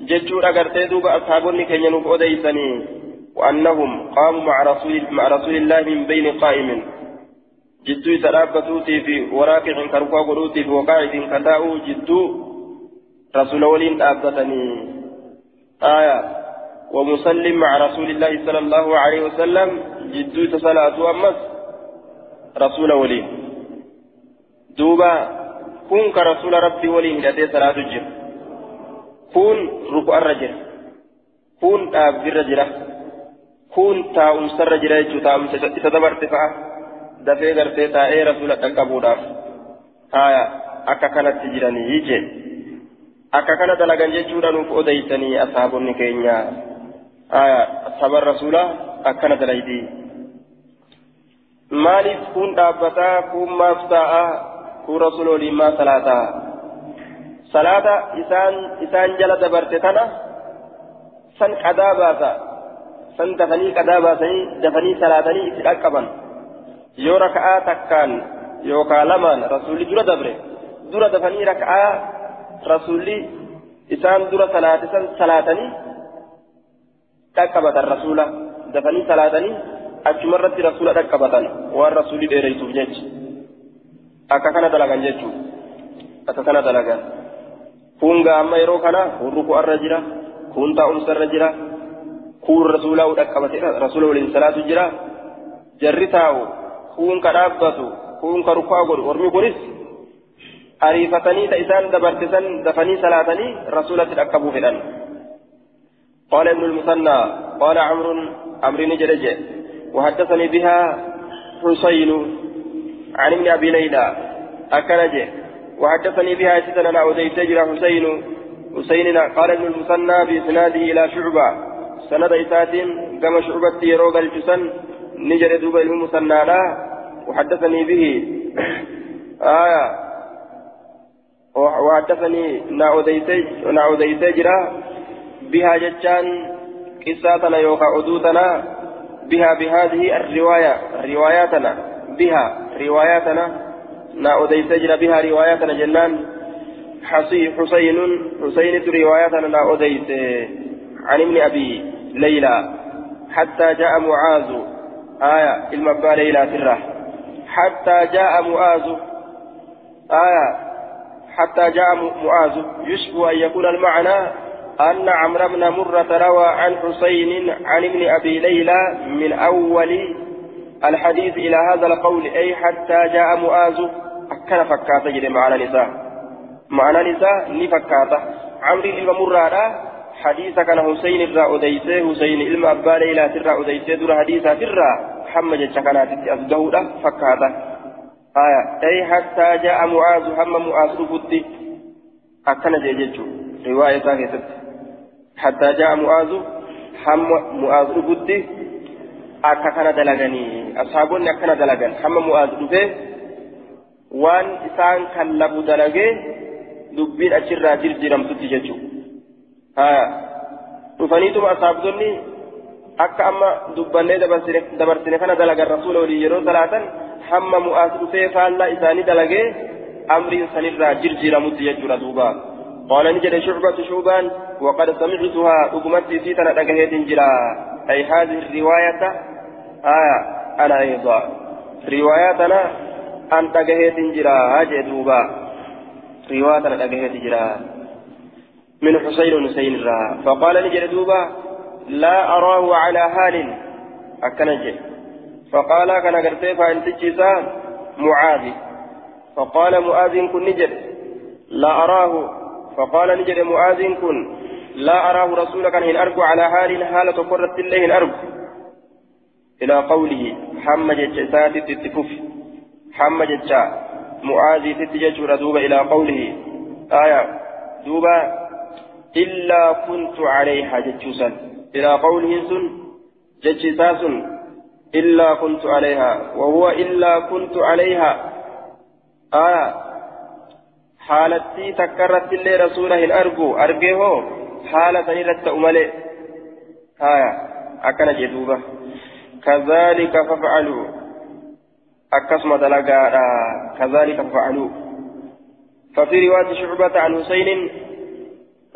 جدو أغرتي دوب أصحابني كي ينوف أديسني وأنهم قاموا مع رسول, مع رسول الله من بين قائم. جدو الأبتوتي في وراكع كركوع قلوتي في وقاعد كتاؤ جدو رسول ولين أبتني آية. ومسلم مع رسول الله صلى الله عليه وسلم جدو صلاة أمس. رسول ولي. دوبا كن كرسول ربي ولي هداتي صلاة الجر كن ركوع الرجل. كن أب الرجل كن تاؤم سر رجل يجو تاؤم تدبر تفاع دفع غرتي تائي رسول تنقبودا آية. أكا كانت تجراني يجي. أكا كانت لغن جيشورا نوف أديتني أصحابني كينيا آية صبر رسولا أكنا دليدي مالف كون دابتا كون مافتاء كون رسول لما صلاة صلاة إسان إسان جل دبرت تنا سن قداباتا سن دفني قداباتا دفني صلاتني إسلاكبا يو ركعة تكان يو كالمان رسول درا دبره درا دفني ركعة رسول إسان درا صلاة سن صلاتني dhaqqabatan rasuula dafanii salaatanii achumarratti rasuula dhaqqabatan waan rasuulli dheereysuuf jecha akka kana dalagan jechuudha akka kana dalagan kun gaamma yeroo kana kun ruku'arra jira kun taa'umsarra jira kun rasuulaa u dhaqqabate rasuula waliin salaatu jira jarri taa'u kun ka dhaabbatu kun ka ruku'aa godhu ormi kunis ariifatanii ta isaan dabartisan dafanii salaatanii rasuulatti dhaqqabuu fedhan. قال ابن المثنى قال عمرو عمرو نجرج وحدثني بها حسين عن ابن ابي ليلى اكنج وحدثني بها سيدنا أنا اوديت جرى حسين حسين قال ابن المثنى باسناده إلى شعبه سند اسات كما شعبة يروق الجسن نجر دوب المثنى لا وحدثني به آية وحدثني نعوديت جرى بها جتان قصاتنا يوكا أدوتنا بها بهذه الرواية رواياتنا بها رواياتنا نا أديت جرى بها رواياتنا جنان حسين حسين رواياتنا نا أديت عن ابن أبي ليلى حتى جاء معاذ آية المبا ليلى سرة حتى جاء معاذ آية حتى جاء معاذ. يشبه أن يكون المعنى أن عمرو بن مرة روى عن حسين عن ابن أبي ليلى من أول الحديث إلى هذا القول أي حتى جاء معاذ. أكن فكاته جد معنى نساء معنى نساء نفكاته عمرو بن مرة حديث كان حسين الرا أديسة حسين إلما أبا ليلى ترى أديسة در حديثة ترى محمد جتكنات أصدهوده فكاته. آية أي حتى جاء معاذ هم معاذ رفضي أكن جيجتشو رواية كانت حتى جاء معاذ هم معاذ ربدي akka kana dalaganii ashaabonni akkana dalagan hamma mu'aaz dhufe waan isaan kallabu dalagee dubbiin achirraa jirjiramtutti jechuudha dhufaniituma ashaabdonni akka amma dubbannee dabarsine kana dalagan rasuula olii yeroo salaatan hamma mu'aaz dhufee faallaa isaanii dalagee amriin sanirraa jirjiramutti jechuudha. قال نجد شعبة شعبان وقد سمعتها أقمت في سنة أجهد جرا أي هذه الرواية آية أنا أيضا رواياتنا أن أجهد جرا أجدوبا رواياتنا أجهد جرا من حسين حسين را فقال نجد دوبا لا أراه على حال أكنج فقال كان قرتي فأنت معاذ فقال معاذ كن نجد. لا أراه. فقال نجد معاذ كن. لا أراه رسولك أن أرجو على حال حالة قرة الله إن أرجو. إلى قوله حمد جسات تتفف حمد جسا معاذ تتججر دوبا إلى قوله. آية. دوبا إلا كنت عليها جتشوسا إلى قوله سن. جتشساس إلا كنت عليها وهو إلا كنت عليها. آية حالتي تكرت اللي رسوله الأرجو. أرجيه حالة نرت أملي. هايا أكن جدوبة. كذلك ففعلوا أكسم دلقا كذلك ففعلوا ففي رواية شعبة عن حسين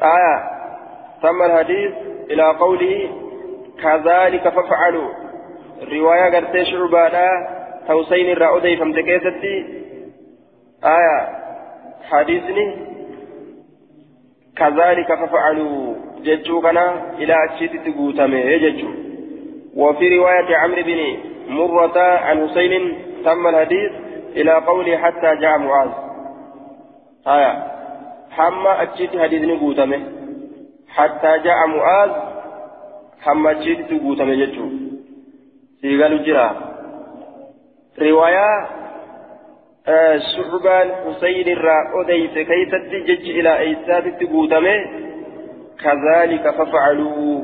آية تم الحديث إلى قوله كذلك ففعلوا رواية قرتي شعبة حسين الرأودي فمتكيستي آية حديثني كذلك ففعلوا ججو إلى أشيت تقوتمي ججو وفي رواية عمرو بن مرة عن حسين تم الحديث إلى قوله حتى جاء معاذ آية حما أشيت حديث نقوتمه حتى جاء معاذ حما أشيت تقوتمه ججو سيقال جرا رواية آه شعبان حسين الرا أديس كيست جج إلى إيسات تقوتمه كذلك ففعلوا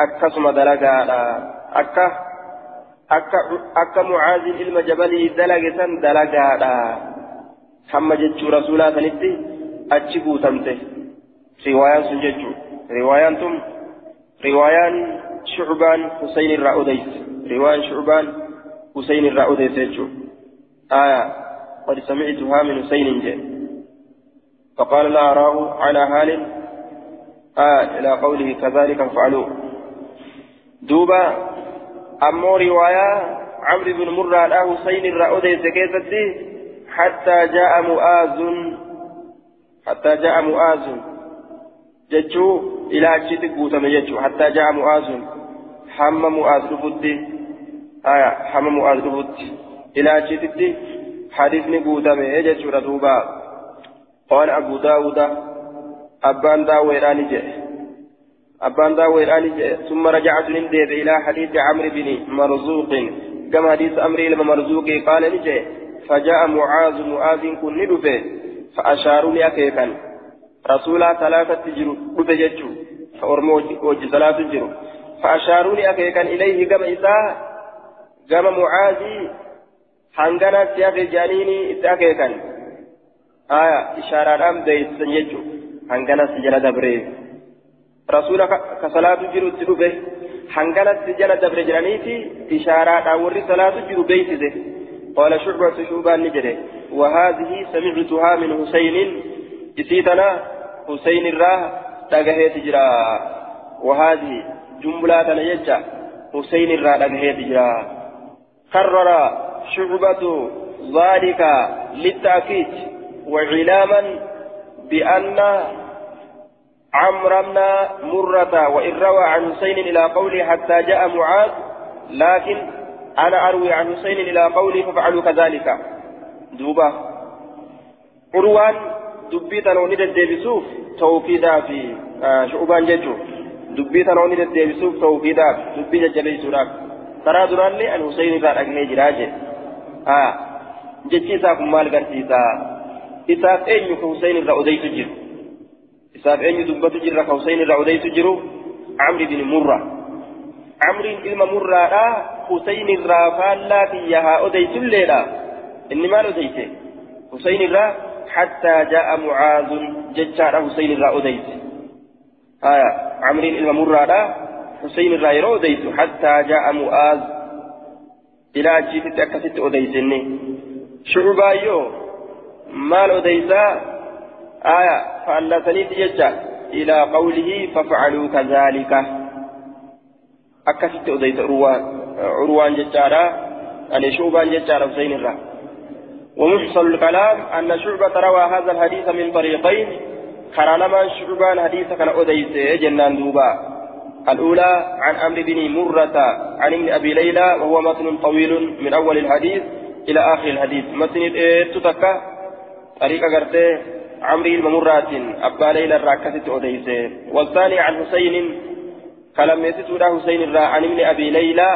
أكسم دلقا أكا akka mucaazin ilma jabalii dalage san dalagaadha hamma jechuu rasuulaa sanitti achi guutamte riwaayaan sun jechuu riwaayaan tun riwaayaan shucbaan husayn irraa shucbaan husayn irraa odeyse jechuu aya قد سمعتها من حسين جاء. فقال لا أراه على حال. آه إلى قوله كذلك فعلوا. دوبا أمو رواية عمرو بن مرة لا حسين الرأودي سكيتتي حتى جاء مؤاذ. حتى جاء مؤاذ. جتشو إلى أجتك بوتم جتشو حتى جاء مؤاذ. حم مؤاذ رفضي. آية حم مؤاذ رفضي إلى أجتك حديث نبوتم جتشو ردوبا قال أبو داود أبان داويراني جه أبان داوي ثم رجعت نندب إلى حديث عمرو بن مرزوق. كما حديث أمري لما مرزوق قال نجي فجاء معاذ معاذ كن ندفه فأشاروا لي أكيكا رسولا ثلاثة جرو دفه فأرمو وجه ثلاثة جرو. فأشاروا لي أكيكا إليه كما إساء كما معاذ hangana siyafe jaaniini itti akeekan aya ishaaraadhaan beeysan jechu hangana si jala dabree rasuula ka salaatu jiru itti dhufe hanganatti jala dabre jedhaniiti ishaaraadhaan warri salaatu jiru beeysise قال شعبة شعبان نجري وهذه سمعتها من حسين إسيتنا حسين الراه تجهي تجرا وهذه جملة يجا حسين الراه تجهي تجرا كرر شعبة ذلك للتأكيد وعلاما بأن عمرو بن مرة وإن روى عن حسين إلى قوله حتى جاء معاذ لكن أنا أروي عن حسين إلى قوله ففعلوا كذلك. دوبا قروان دبيتا نوني الديبسوف توكيدا في آه شعبان ججو دبيتا نوني الديبسوف توكيدا دبي ججبيسوراك ترى دراني عن حسين قال أجني جراجي آه جتشي ساكم مال قرسيسا إساف أين حسين الرأوديت جيرو إساف أين دبت جرة حسين الرعوديت جرو عمرو بن مرة عمرو إلما مرة لا حسين الرافال لا تيها أديت الليلة إني ما أديت حسين الرا حتى جاء معاذ ججار حسين الرا أديت آية عمرو إلما مرة لا حسين الرا يروديت حتى جاء معاذ إلى جيت أكست أديتني شعبا يو. مال أديتا آية. فألتني تججا. إلى قوله ففعلوا كذلك. أكست أديت عروان عروان ججارا. أن شعبان ججارا حسين الرا ومحصل الكلام أن شعبة روى هذا الحديث من طريقين. كرانما شعبان حديث كان أديت جنان دوبا. الأولى عن أمر بن مرة عن ابن أبي ليلى وهو متن طويل من أول الحديث إلى آخر الحديث. متن تتكى طريقة قرته عمري الممرات أبا ليلى الراكسة أديسه والثاني عن حسين كلام يسسود حسين الرا عن ابن أبي ليلى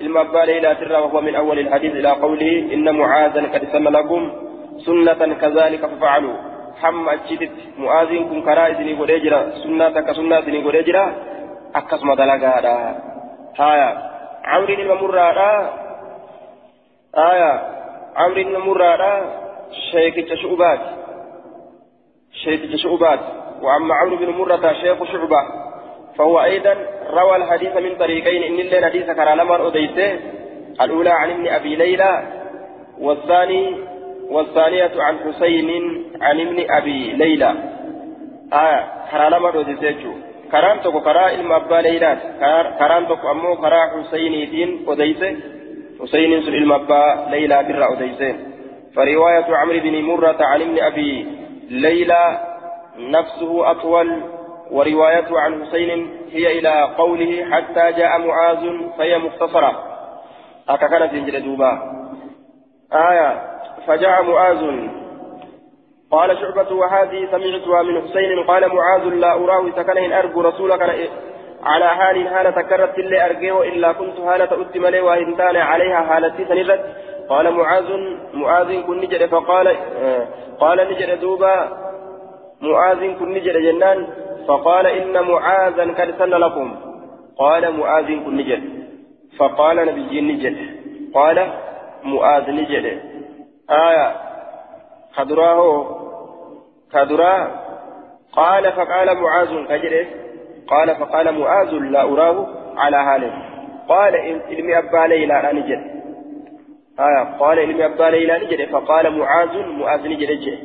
إلما أبا ليلى ترى وهو من أول الحديث إلى قوله إن معاذا قد سن لكم سنة كذلك ففعلوا حم أجدت معاذ كن كرائزني قدجرا سنة كسنة قدجرا أكسم دلقا هايا عمري الممرات آية عمري الممرات شيخ شعبات شيخ شعبات وأما عمرو بن مرة شيخ شعبة فهو أيضا روى الحديث من طريقين إن الليل حديث كان لما أديته الأولى عن ابن أبي ليلى والثاني والثانية عن حسين عن ابن أبي ليلى آه كان لما أديته كرا إلما أبا ليلى كران تكو أمو كرا حسين دين أديته حسين سن إلما أبا ليلى بر أديته فرواية عمرو بن مرة عن ابن أبي ليلى نفسه أطول وروايته عن حسين هي إلى قوله حتى جاء معاذ فهي مختصرة أكا كانت ينجل دوبا آية فجاء معاذ قال شعبة وهذه سمعتها من حسين. قال معاذ لا أراه سكنه أرجو رسولك على حال هالة كرت اللي أرجيه إلا كنت هالة أتم لي وإنتان عليها هالة سنرت قال معاذ معاذ كن نجد فقال آه قال نجد دوبا معاذ كن نجد جنان. فقال إن معاذا قد سن لكم. قال معاذ كن نجد. فقال نبي نجد. قال معاذ نجد. آية خدراه. خدراه قال فقال معاذ كجده قال فقال معاذ لا أراه على حاله. قال إلمي أبا ليلى نجد. آية. قال إلمي أبا ليلى نجد. فقال معاذ معاذ نجد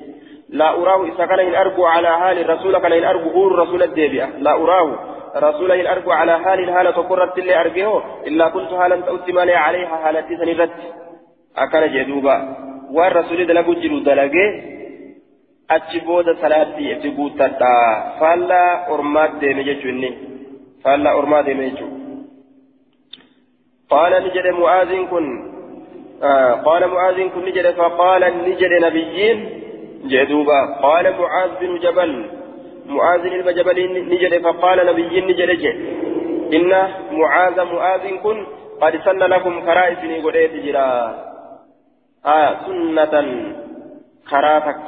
لا أراه إذا كان إن أرجو على حال الرسول كان إن أرجو هو الرسول الديبيا لا أراه. رسول إن أرجو على حال حالة قرت اللي أرجيه إلا كنت حالا تأتم لي عليها حالة سنرت أكان جدوبا. والرسول دلقوا جلو دلقه achi booda salaatti itti guuttadha faallaa ormaat deeme jechuun faallaa ormaa deeme jechuun qaala ni jedhe mu'aaziin kun qaala mu'aaziin kun ni jedhe faqaala ni jedhe nabiyyiin جدوبا قال معاذ بن جبل معاذ بن جبل نجد فقال نبي نجد جد إن معاذ معاذ كن قد سن لكم كرائسني قديت جرا آية سنة كراتك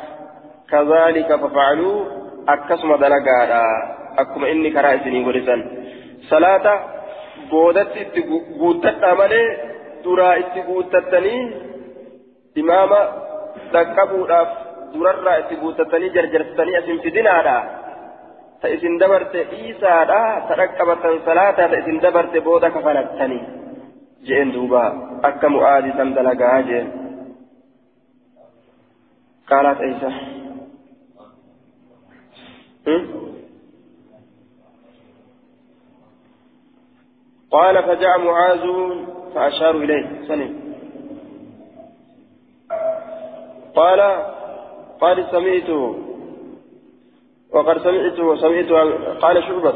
كذلك ففعلوا أكسم دلقادا أكما إني كرائسني قدسا صلاة قودت قوتت أمالي درا اتقوتتني إماما تكبوا durarraa itti guutatanii jarjarsanii asin fidinaadha ta isin dabarte dhiisaadha ta dhaqqabatan salaataa ta isin dabarte booda kafalattanii jeen duuba akka mu'aadii san dalagaa jeen qaalaat eeysa قال فجاء معاذ فأشاروا إليه. سلم قال قال سمعت وقد سمعت وسمعت قال شعبة.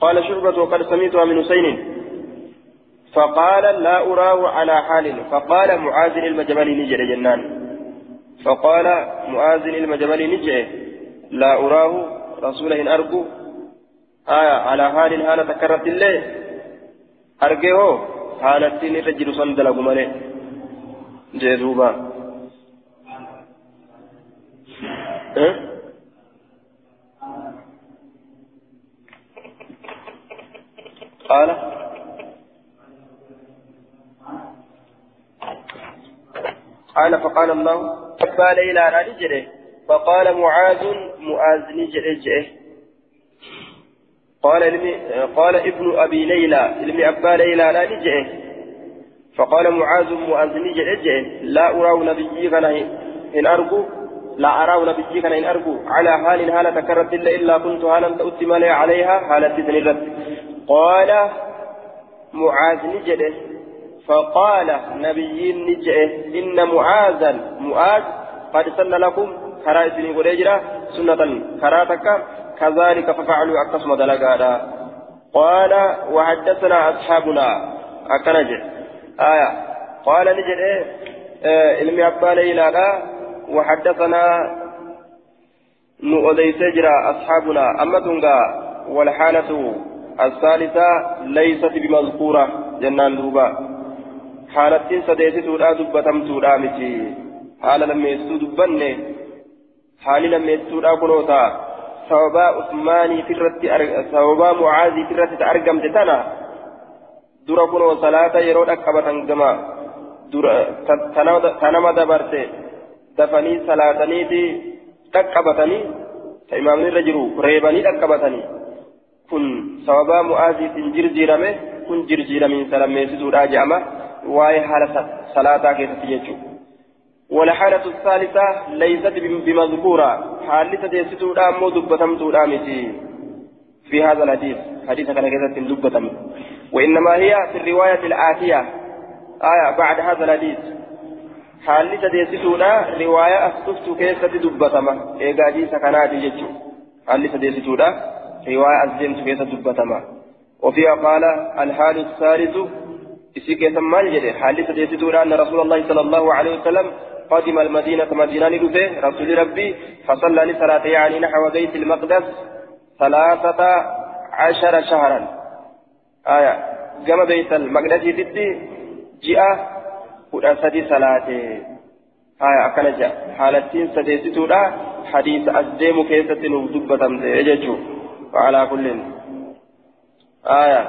قال شعبة وقد سمعتها من حسين. فقال لا أراه على حال. فقال معاذ المجبل نجر جنان فقال معاذ المجبل نجر لا أراه رسوله أرجو. آية على حال حالة تكررت الله أرجوه حالة رجل صندل قمله جذوبا قال. قال فقال الله أبا ليلى نجري فقال معاذ معاذ نجري قال قال ابن أبي ليلى علم أبا ليلى لا نجري فقال معاذ معاذ نجري لا أرى نبيك إن أرجو. لا أرى نبيك إن أرجو. على حال حالة تكرت إلا كنت حالا تأتم لي عليها حالة سنرت قال معاذ نجده فقال نبي نجده إن معاذا معاذ قد سن لكم كرا إسني قريجرا سنة كراتك كذلك ففعلوا أقسم دلقادا قال وحدثنا أصحابنا أكنج آية قال نجد إيه علمي أبا ليلى وحدثنا نؤدي سجرا أصحابنا أما تنقى والحالة الثالثة ليست بمذكورة جنان دوبا حالتين سديتي لا دبتم تودا متي حال لم يستو دبني حال لم يستو كنوتا سوابا عثماني فرت سوابا معاذي فرت أرقم تتنا dura kunoo salaata yeroo dhaqqabatan gama dura tanama dabarte dafanii salaataniiti dhaqqabatanii ta imaamni irra jiru reebanii dhaqqabatanii كن سببا مؤاذي جرجيرمه كن جرجيرمين سلميسيتو راجعما واي حالة صلاة كيف تيجو والحالة الثالثة ليست بمذكورة. حالة تيسيتو رامو دبتمتو رامتي في هذا الحديث حديث كان كذا دبتم. وإنما هي في الرواية الآتية. آية بعد هذا الحديث. haalli sadeessituudha riwaayaa as dhuftu keessatti dubbatama eegaajii sakanaati jechuun haalli sadeessituudha riwaayaa as deemtu keessatti dubbatama وفيها قال الحال الثالث إسيك يسمى جده حال سديستورا أن رسول الله صلى الله عليه وسلم قدم المدينة مدينة لدفه رسول ربي فصلى لصلاة يعني نحو بيت المقدس ثلاثة عشر شهرا آية قام بيت المقدس ستي جاء haya akkana jedha haalattiin sadeessituudha hadiisa as deemu keessatti nuuf dubbatamte jechuu waalaa kullin haya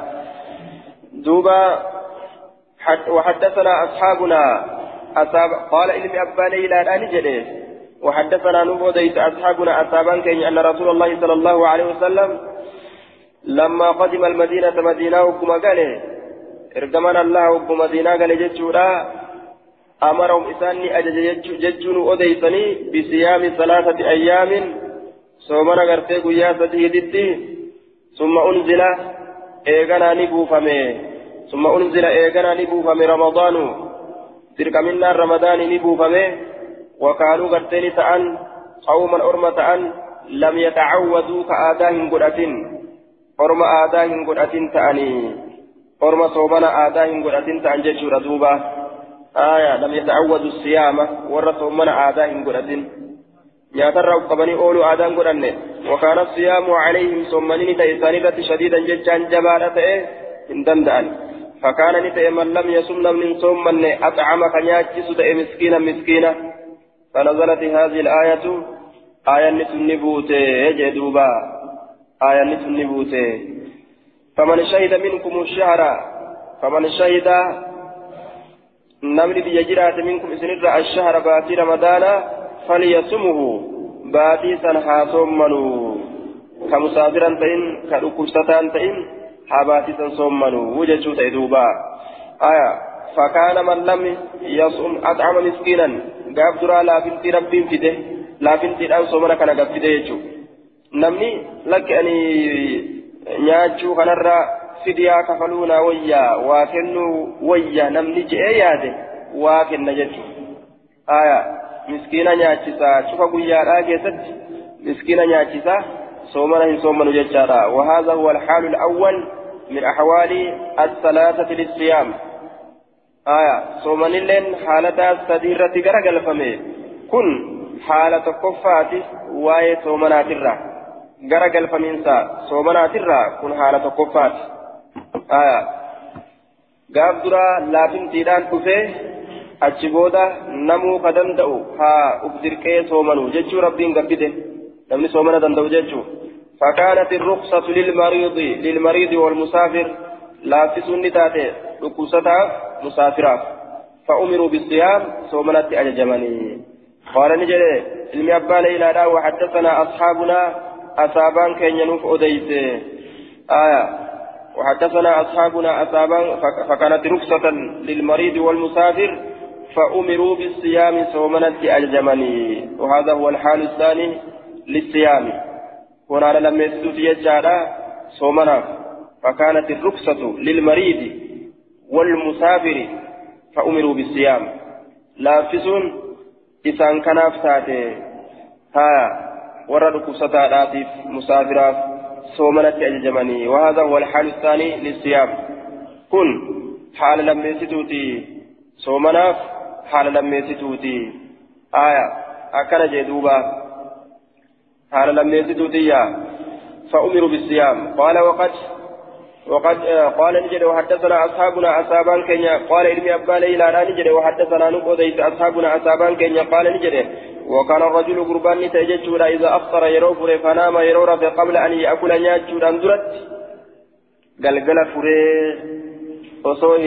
duuba وحدثنا أصحابنا أصاب قال إلم أبا ليلى الآن جده وحدثنا نبوديت أصحابنا أصابا كي أن رسول الله صلى الله عليه وسلم لما قدم المدينة مدينة وكما قال إرجمنا الله وكما مدينة قال جتشورا أمرهم إساني أجج ججون أديسني بصيام ثلاثة أيام. صومنا غرتي قيا سديدتي ثم أنزل إيغانا نبوفمي ثم أنزل إيغانا نبوفمي رمضان. تلك منا رمضان نبوفمي وكانوا غرتين تأن قوما أرمة أن لم يتعودوا كآداهم قرأة أرم آداهم قرأة تأني أرم صومنا آداهم قرأة تأن ججور دوبا آية لم يتعودوا الصيام ورثوا من آداهم قرأتين ياتر قبني أولو آدان قرأن وكان الصيام عليهم ثمانين تيسانيرة شديدا ججان جبالة إن دندان فكان نتأي من لم يصم من صوم من أطعم كنياتيس تأي مسكينا مسكينا فنزلت هذه الآية آية نتنبوت يجدوبا آية نتنبوت فمن شهد منكم الشهر فمن شهد namni biyya jiraate minkum isinirra ashahara baatii ramadaana falyasumuhu baatii san haa soommanuu ka musaafiran soommanuu jechuu ta'e duuba aya فكان من لم يصوم أطعم مسكينا قاب درا لا بنتي ربي فده لا بنتي الآن صومنا كان قاب فده يجو نمني لك أني نياجو fidiyaa kafaluuna wayyaa waa kennuu wayyaa namni je'ee yaade waa kenna jechuudha. Aya miskiina nyaachisaa cufa guyyaadhaa keessatti miskiina nyaachisaa soomana hin soomanu jechaadha. وهذا هو الحال الأول من أحوال الثلاثة للصيام. آية صومن اللين حالة سديرة غرقل فمي كن حالة كفاتي واي صومنات الرا غرقل فمنسا صومنات الرا كن حالة كفاتي aya gaaf dura laafintiidhaan dhufee achi booda namuu ka danda'u haa uf dirqee soomanu jechuu rabbiin gabbite namni فكانت الرخصة للمريض للمريض والمسافر لا تسن تاتي. ركوستها مسافرات. فأمروا بالصيام صومنت أججمني. قال نجري. علمي أبان إلى وحدثنا أصحابنا. أصابان كن ينوف أديت آية. وحدثنا أصحابنا أصابا فكانت رخصة للمريض والمسافر. فأمروا بالصيام صومنة الجمني وهذا هو الحال الثاني للصيام. هنا لم يسدد يجعل صومنا فكانت الرخصة للمريض والمسافر فأمروا بالصيام لافسون إسان كناف ساتي ها ورد رخصة مسافرات صومنت أججمني وهذا هو الحال الثاني للصيام كن حال لم يستوتي صومناف حال لم يستوتي آية أكن جدوبا حال لم يستوتي فأمروا بالصيام. قال وقد وقد آه قال نجد وحدثنا أصحابنا أصحابا كينيا. قال إلمي أبا ليلى نجد وحدثنا نبوديت أصحابنا أصحابا كينيا. قال نجد وكان الرجل قربان إذا يرو فري فنام يرو قبل أن يأكل فري وصوه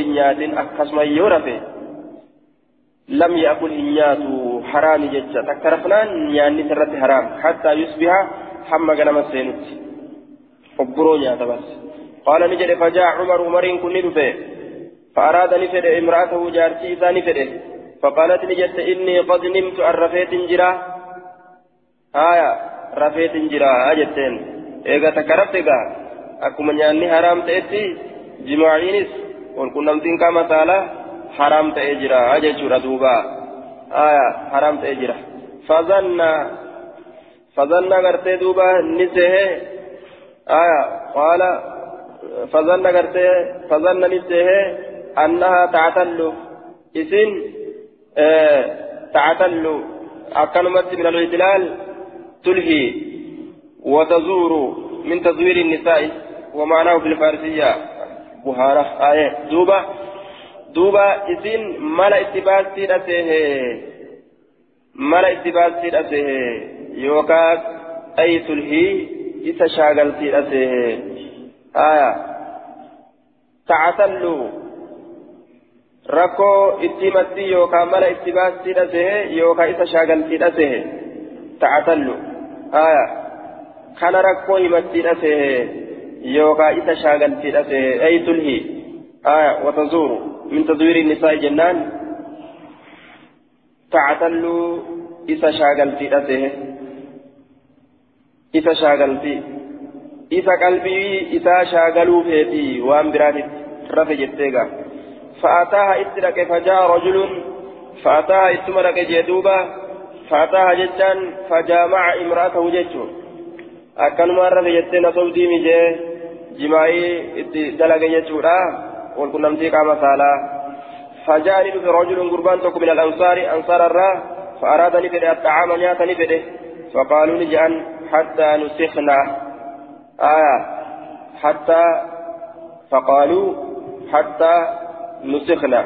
لم يأكل نيات حرام ججا تكرفنان نياني سرت حرام حتى يصبح حمى قنم السينوت أبرو نياتا بس قال نجد فجاء عمر عمر كن ندفه فأراد نفد امرأته جارتي إذا نفده فقالت نجد إني قد نمت عن رفيت جرا آية رفيت جرا أجتين إيغا تكرفت إيغا أكما نياني حرام تأتي جماعينس والكن نمتين كما سالا حرام تأجرا أجتشورا دوبا آية حرام تأجرا فظن فظن غرتي دوبا نسيه آية قال فظن غرتي فظن نسيه أنها تعتل۔ إسن آه تعتل۔ أكنمت من الإدلال تلهي وتزور من تزوير النساء ومعناه في الفارسية بهارة آية دوبا دوبا إسن ملا اتباسي رسيه ملا اتباسي رسيه يوكاك أي تلهي إذا شاغلتي رسيه آية تعتل rakkoo itti matti yookaan mala itti baastiidha sehe yookaan isa shaagaltiidha sehe ta'atallu aya kana rakkoo himattiidha sehe yookaan isa shaagaltiidha sehe ay tulhi aya watazuuru min tazwiiri nisaa'i jennaan ta'atallu isa shaagaltiidha sehe isa shaagaltii isa qalbii isaa shaagaluu feeti waan biraatitti rafe jetteegaa فأتاها إتلك فجاء رجل فأتاها إتمرك جدوبا فأتاها جتان فجامع امرأته جتون أكن مرة جتين صوتي مجي جماعي دلق جتورا والكن نمتيك مسالا فجاءني في رجل قربان تك من الأنصار أنصار الرا فأرادني في الطعام نياتني في فقالوا لي جان حتى نسخنا. آية حتى فقالوا حتى نسخنا.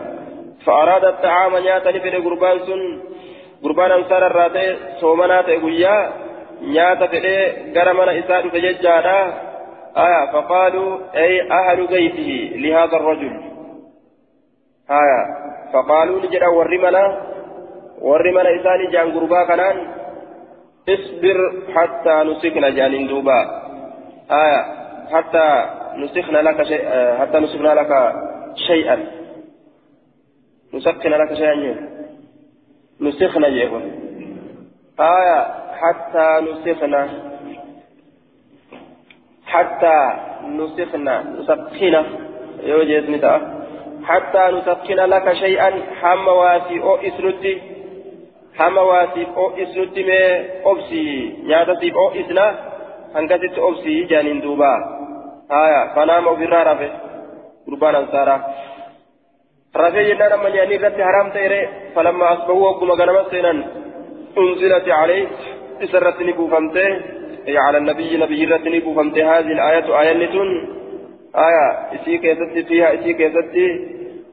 فأراد الطعام نياتا لفد قربان سن قربان أنصار الراتي صومنا تقويا نياتا فدي قرمنا إساء فججانا آية فقالوا أي أهل بيته لهذا الرجل. آية فقالوا لجرا ورمنا ورمنا إساني جان قربا كنان. اصبر حتى نسخنا جانين دوبا آية حتى نسخنا لك شيء حتى نسخنا لك شيئا. نسخن لك شيئا نسخنا جيبا آية حتى نسخنا حتى نسخنا نسخنا يوجد نتا. حتى نسخن لك شيئا حم واسي أو إسنتي حم واسي أو إسنتي مي أبسي نياتا أو إسنا هنكتت أبسي جانين دوبا. آية فنام وفرار به قربان أنصارا رفي جنان أما يعني رت حرام تيري. فلما أصبحوا وقم غنم سينا أنزلت عليه إسرت نبوفمته أي على النبي نبي رت نبوفمته هذه الآية آية نتون؟ آية إسي كيست فيها إسي كيست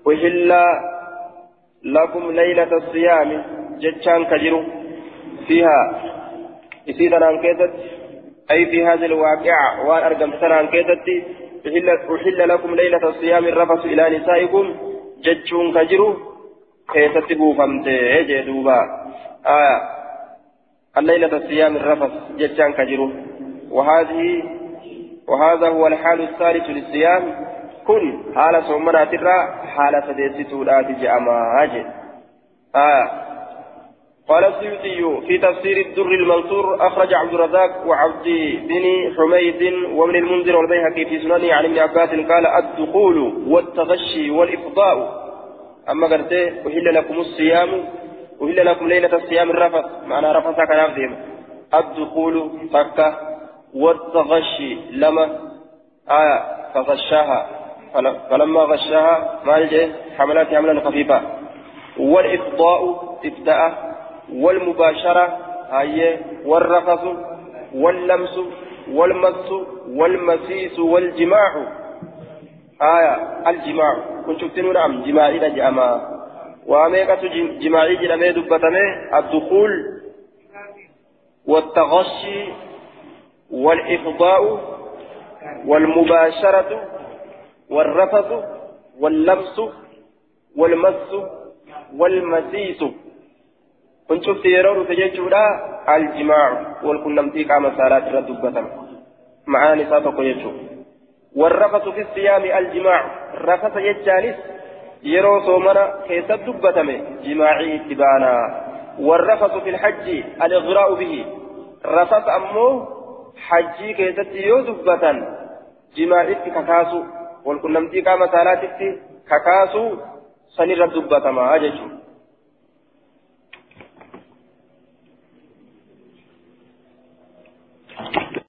وحل لكم ليلة الصيام. جتشان كجرو. فيها. إسي تنان كيست أي في هذه الواقعة. وأن أرقم تنان كيست أحل لكم ليلة الصيام الرفث إلى نسائكم. جتشون كجرو. كيست بوفمته جدوبا. آية. الليلة الصيام الرفث جتشان كجرو. وهذه وهذا هو الحال الثالث للصيام. كن حال صومنا ترى حال سديستو لا تجأما آية قال السيوطي في تفسير الدر المنصور أخرج عبد الرزاق وعبد بن حميد وابن المنذر والبيهقي في سننه عن ابن عباس قال الدخول والتغشي والإفضاء. أما قلت أهل لكم الصيام أهل لكم ليلة الصيام الرفث. معنى رفث كان أفهم الدخول فكة والتغشي لما آية فغشاها. فلما غشاها ما يجي حملات حملا خفيفة. والإفضاء إفداء. والمباشرة هي والرفث واللمس والمس والمسيس والجماع. آية الجماع. كنت شفتني نعم جماعي جأما وأميكة جماعي جنمي دبتمي الدخول والتغشي والإفضاء والمباشرة والرفث واللمس والمس والمسيس. dhufe jechuudha aljimaacu wal qunnamtii qaama saalaati irra dubbatama معاني ساتو يجو. والرفث في الصيام الجماع. رفث يجانس يرو صومنا كيف دبتمه جماعي اتبانا والرفث في الحج الإغراء به رفث أمو حجي كيف يو جماعي ككاسو والكنمتي قام صلاتي ككاسو سنرد دبتما أججو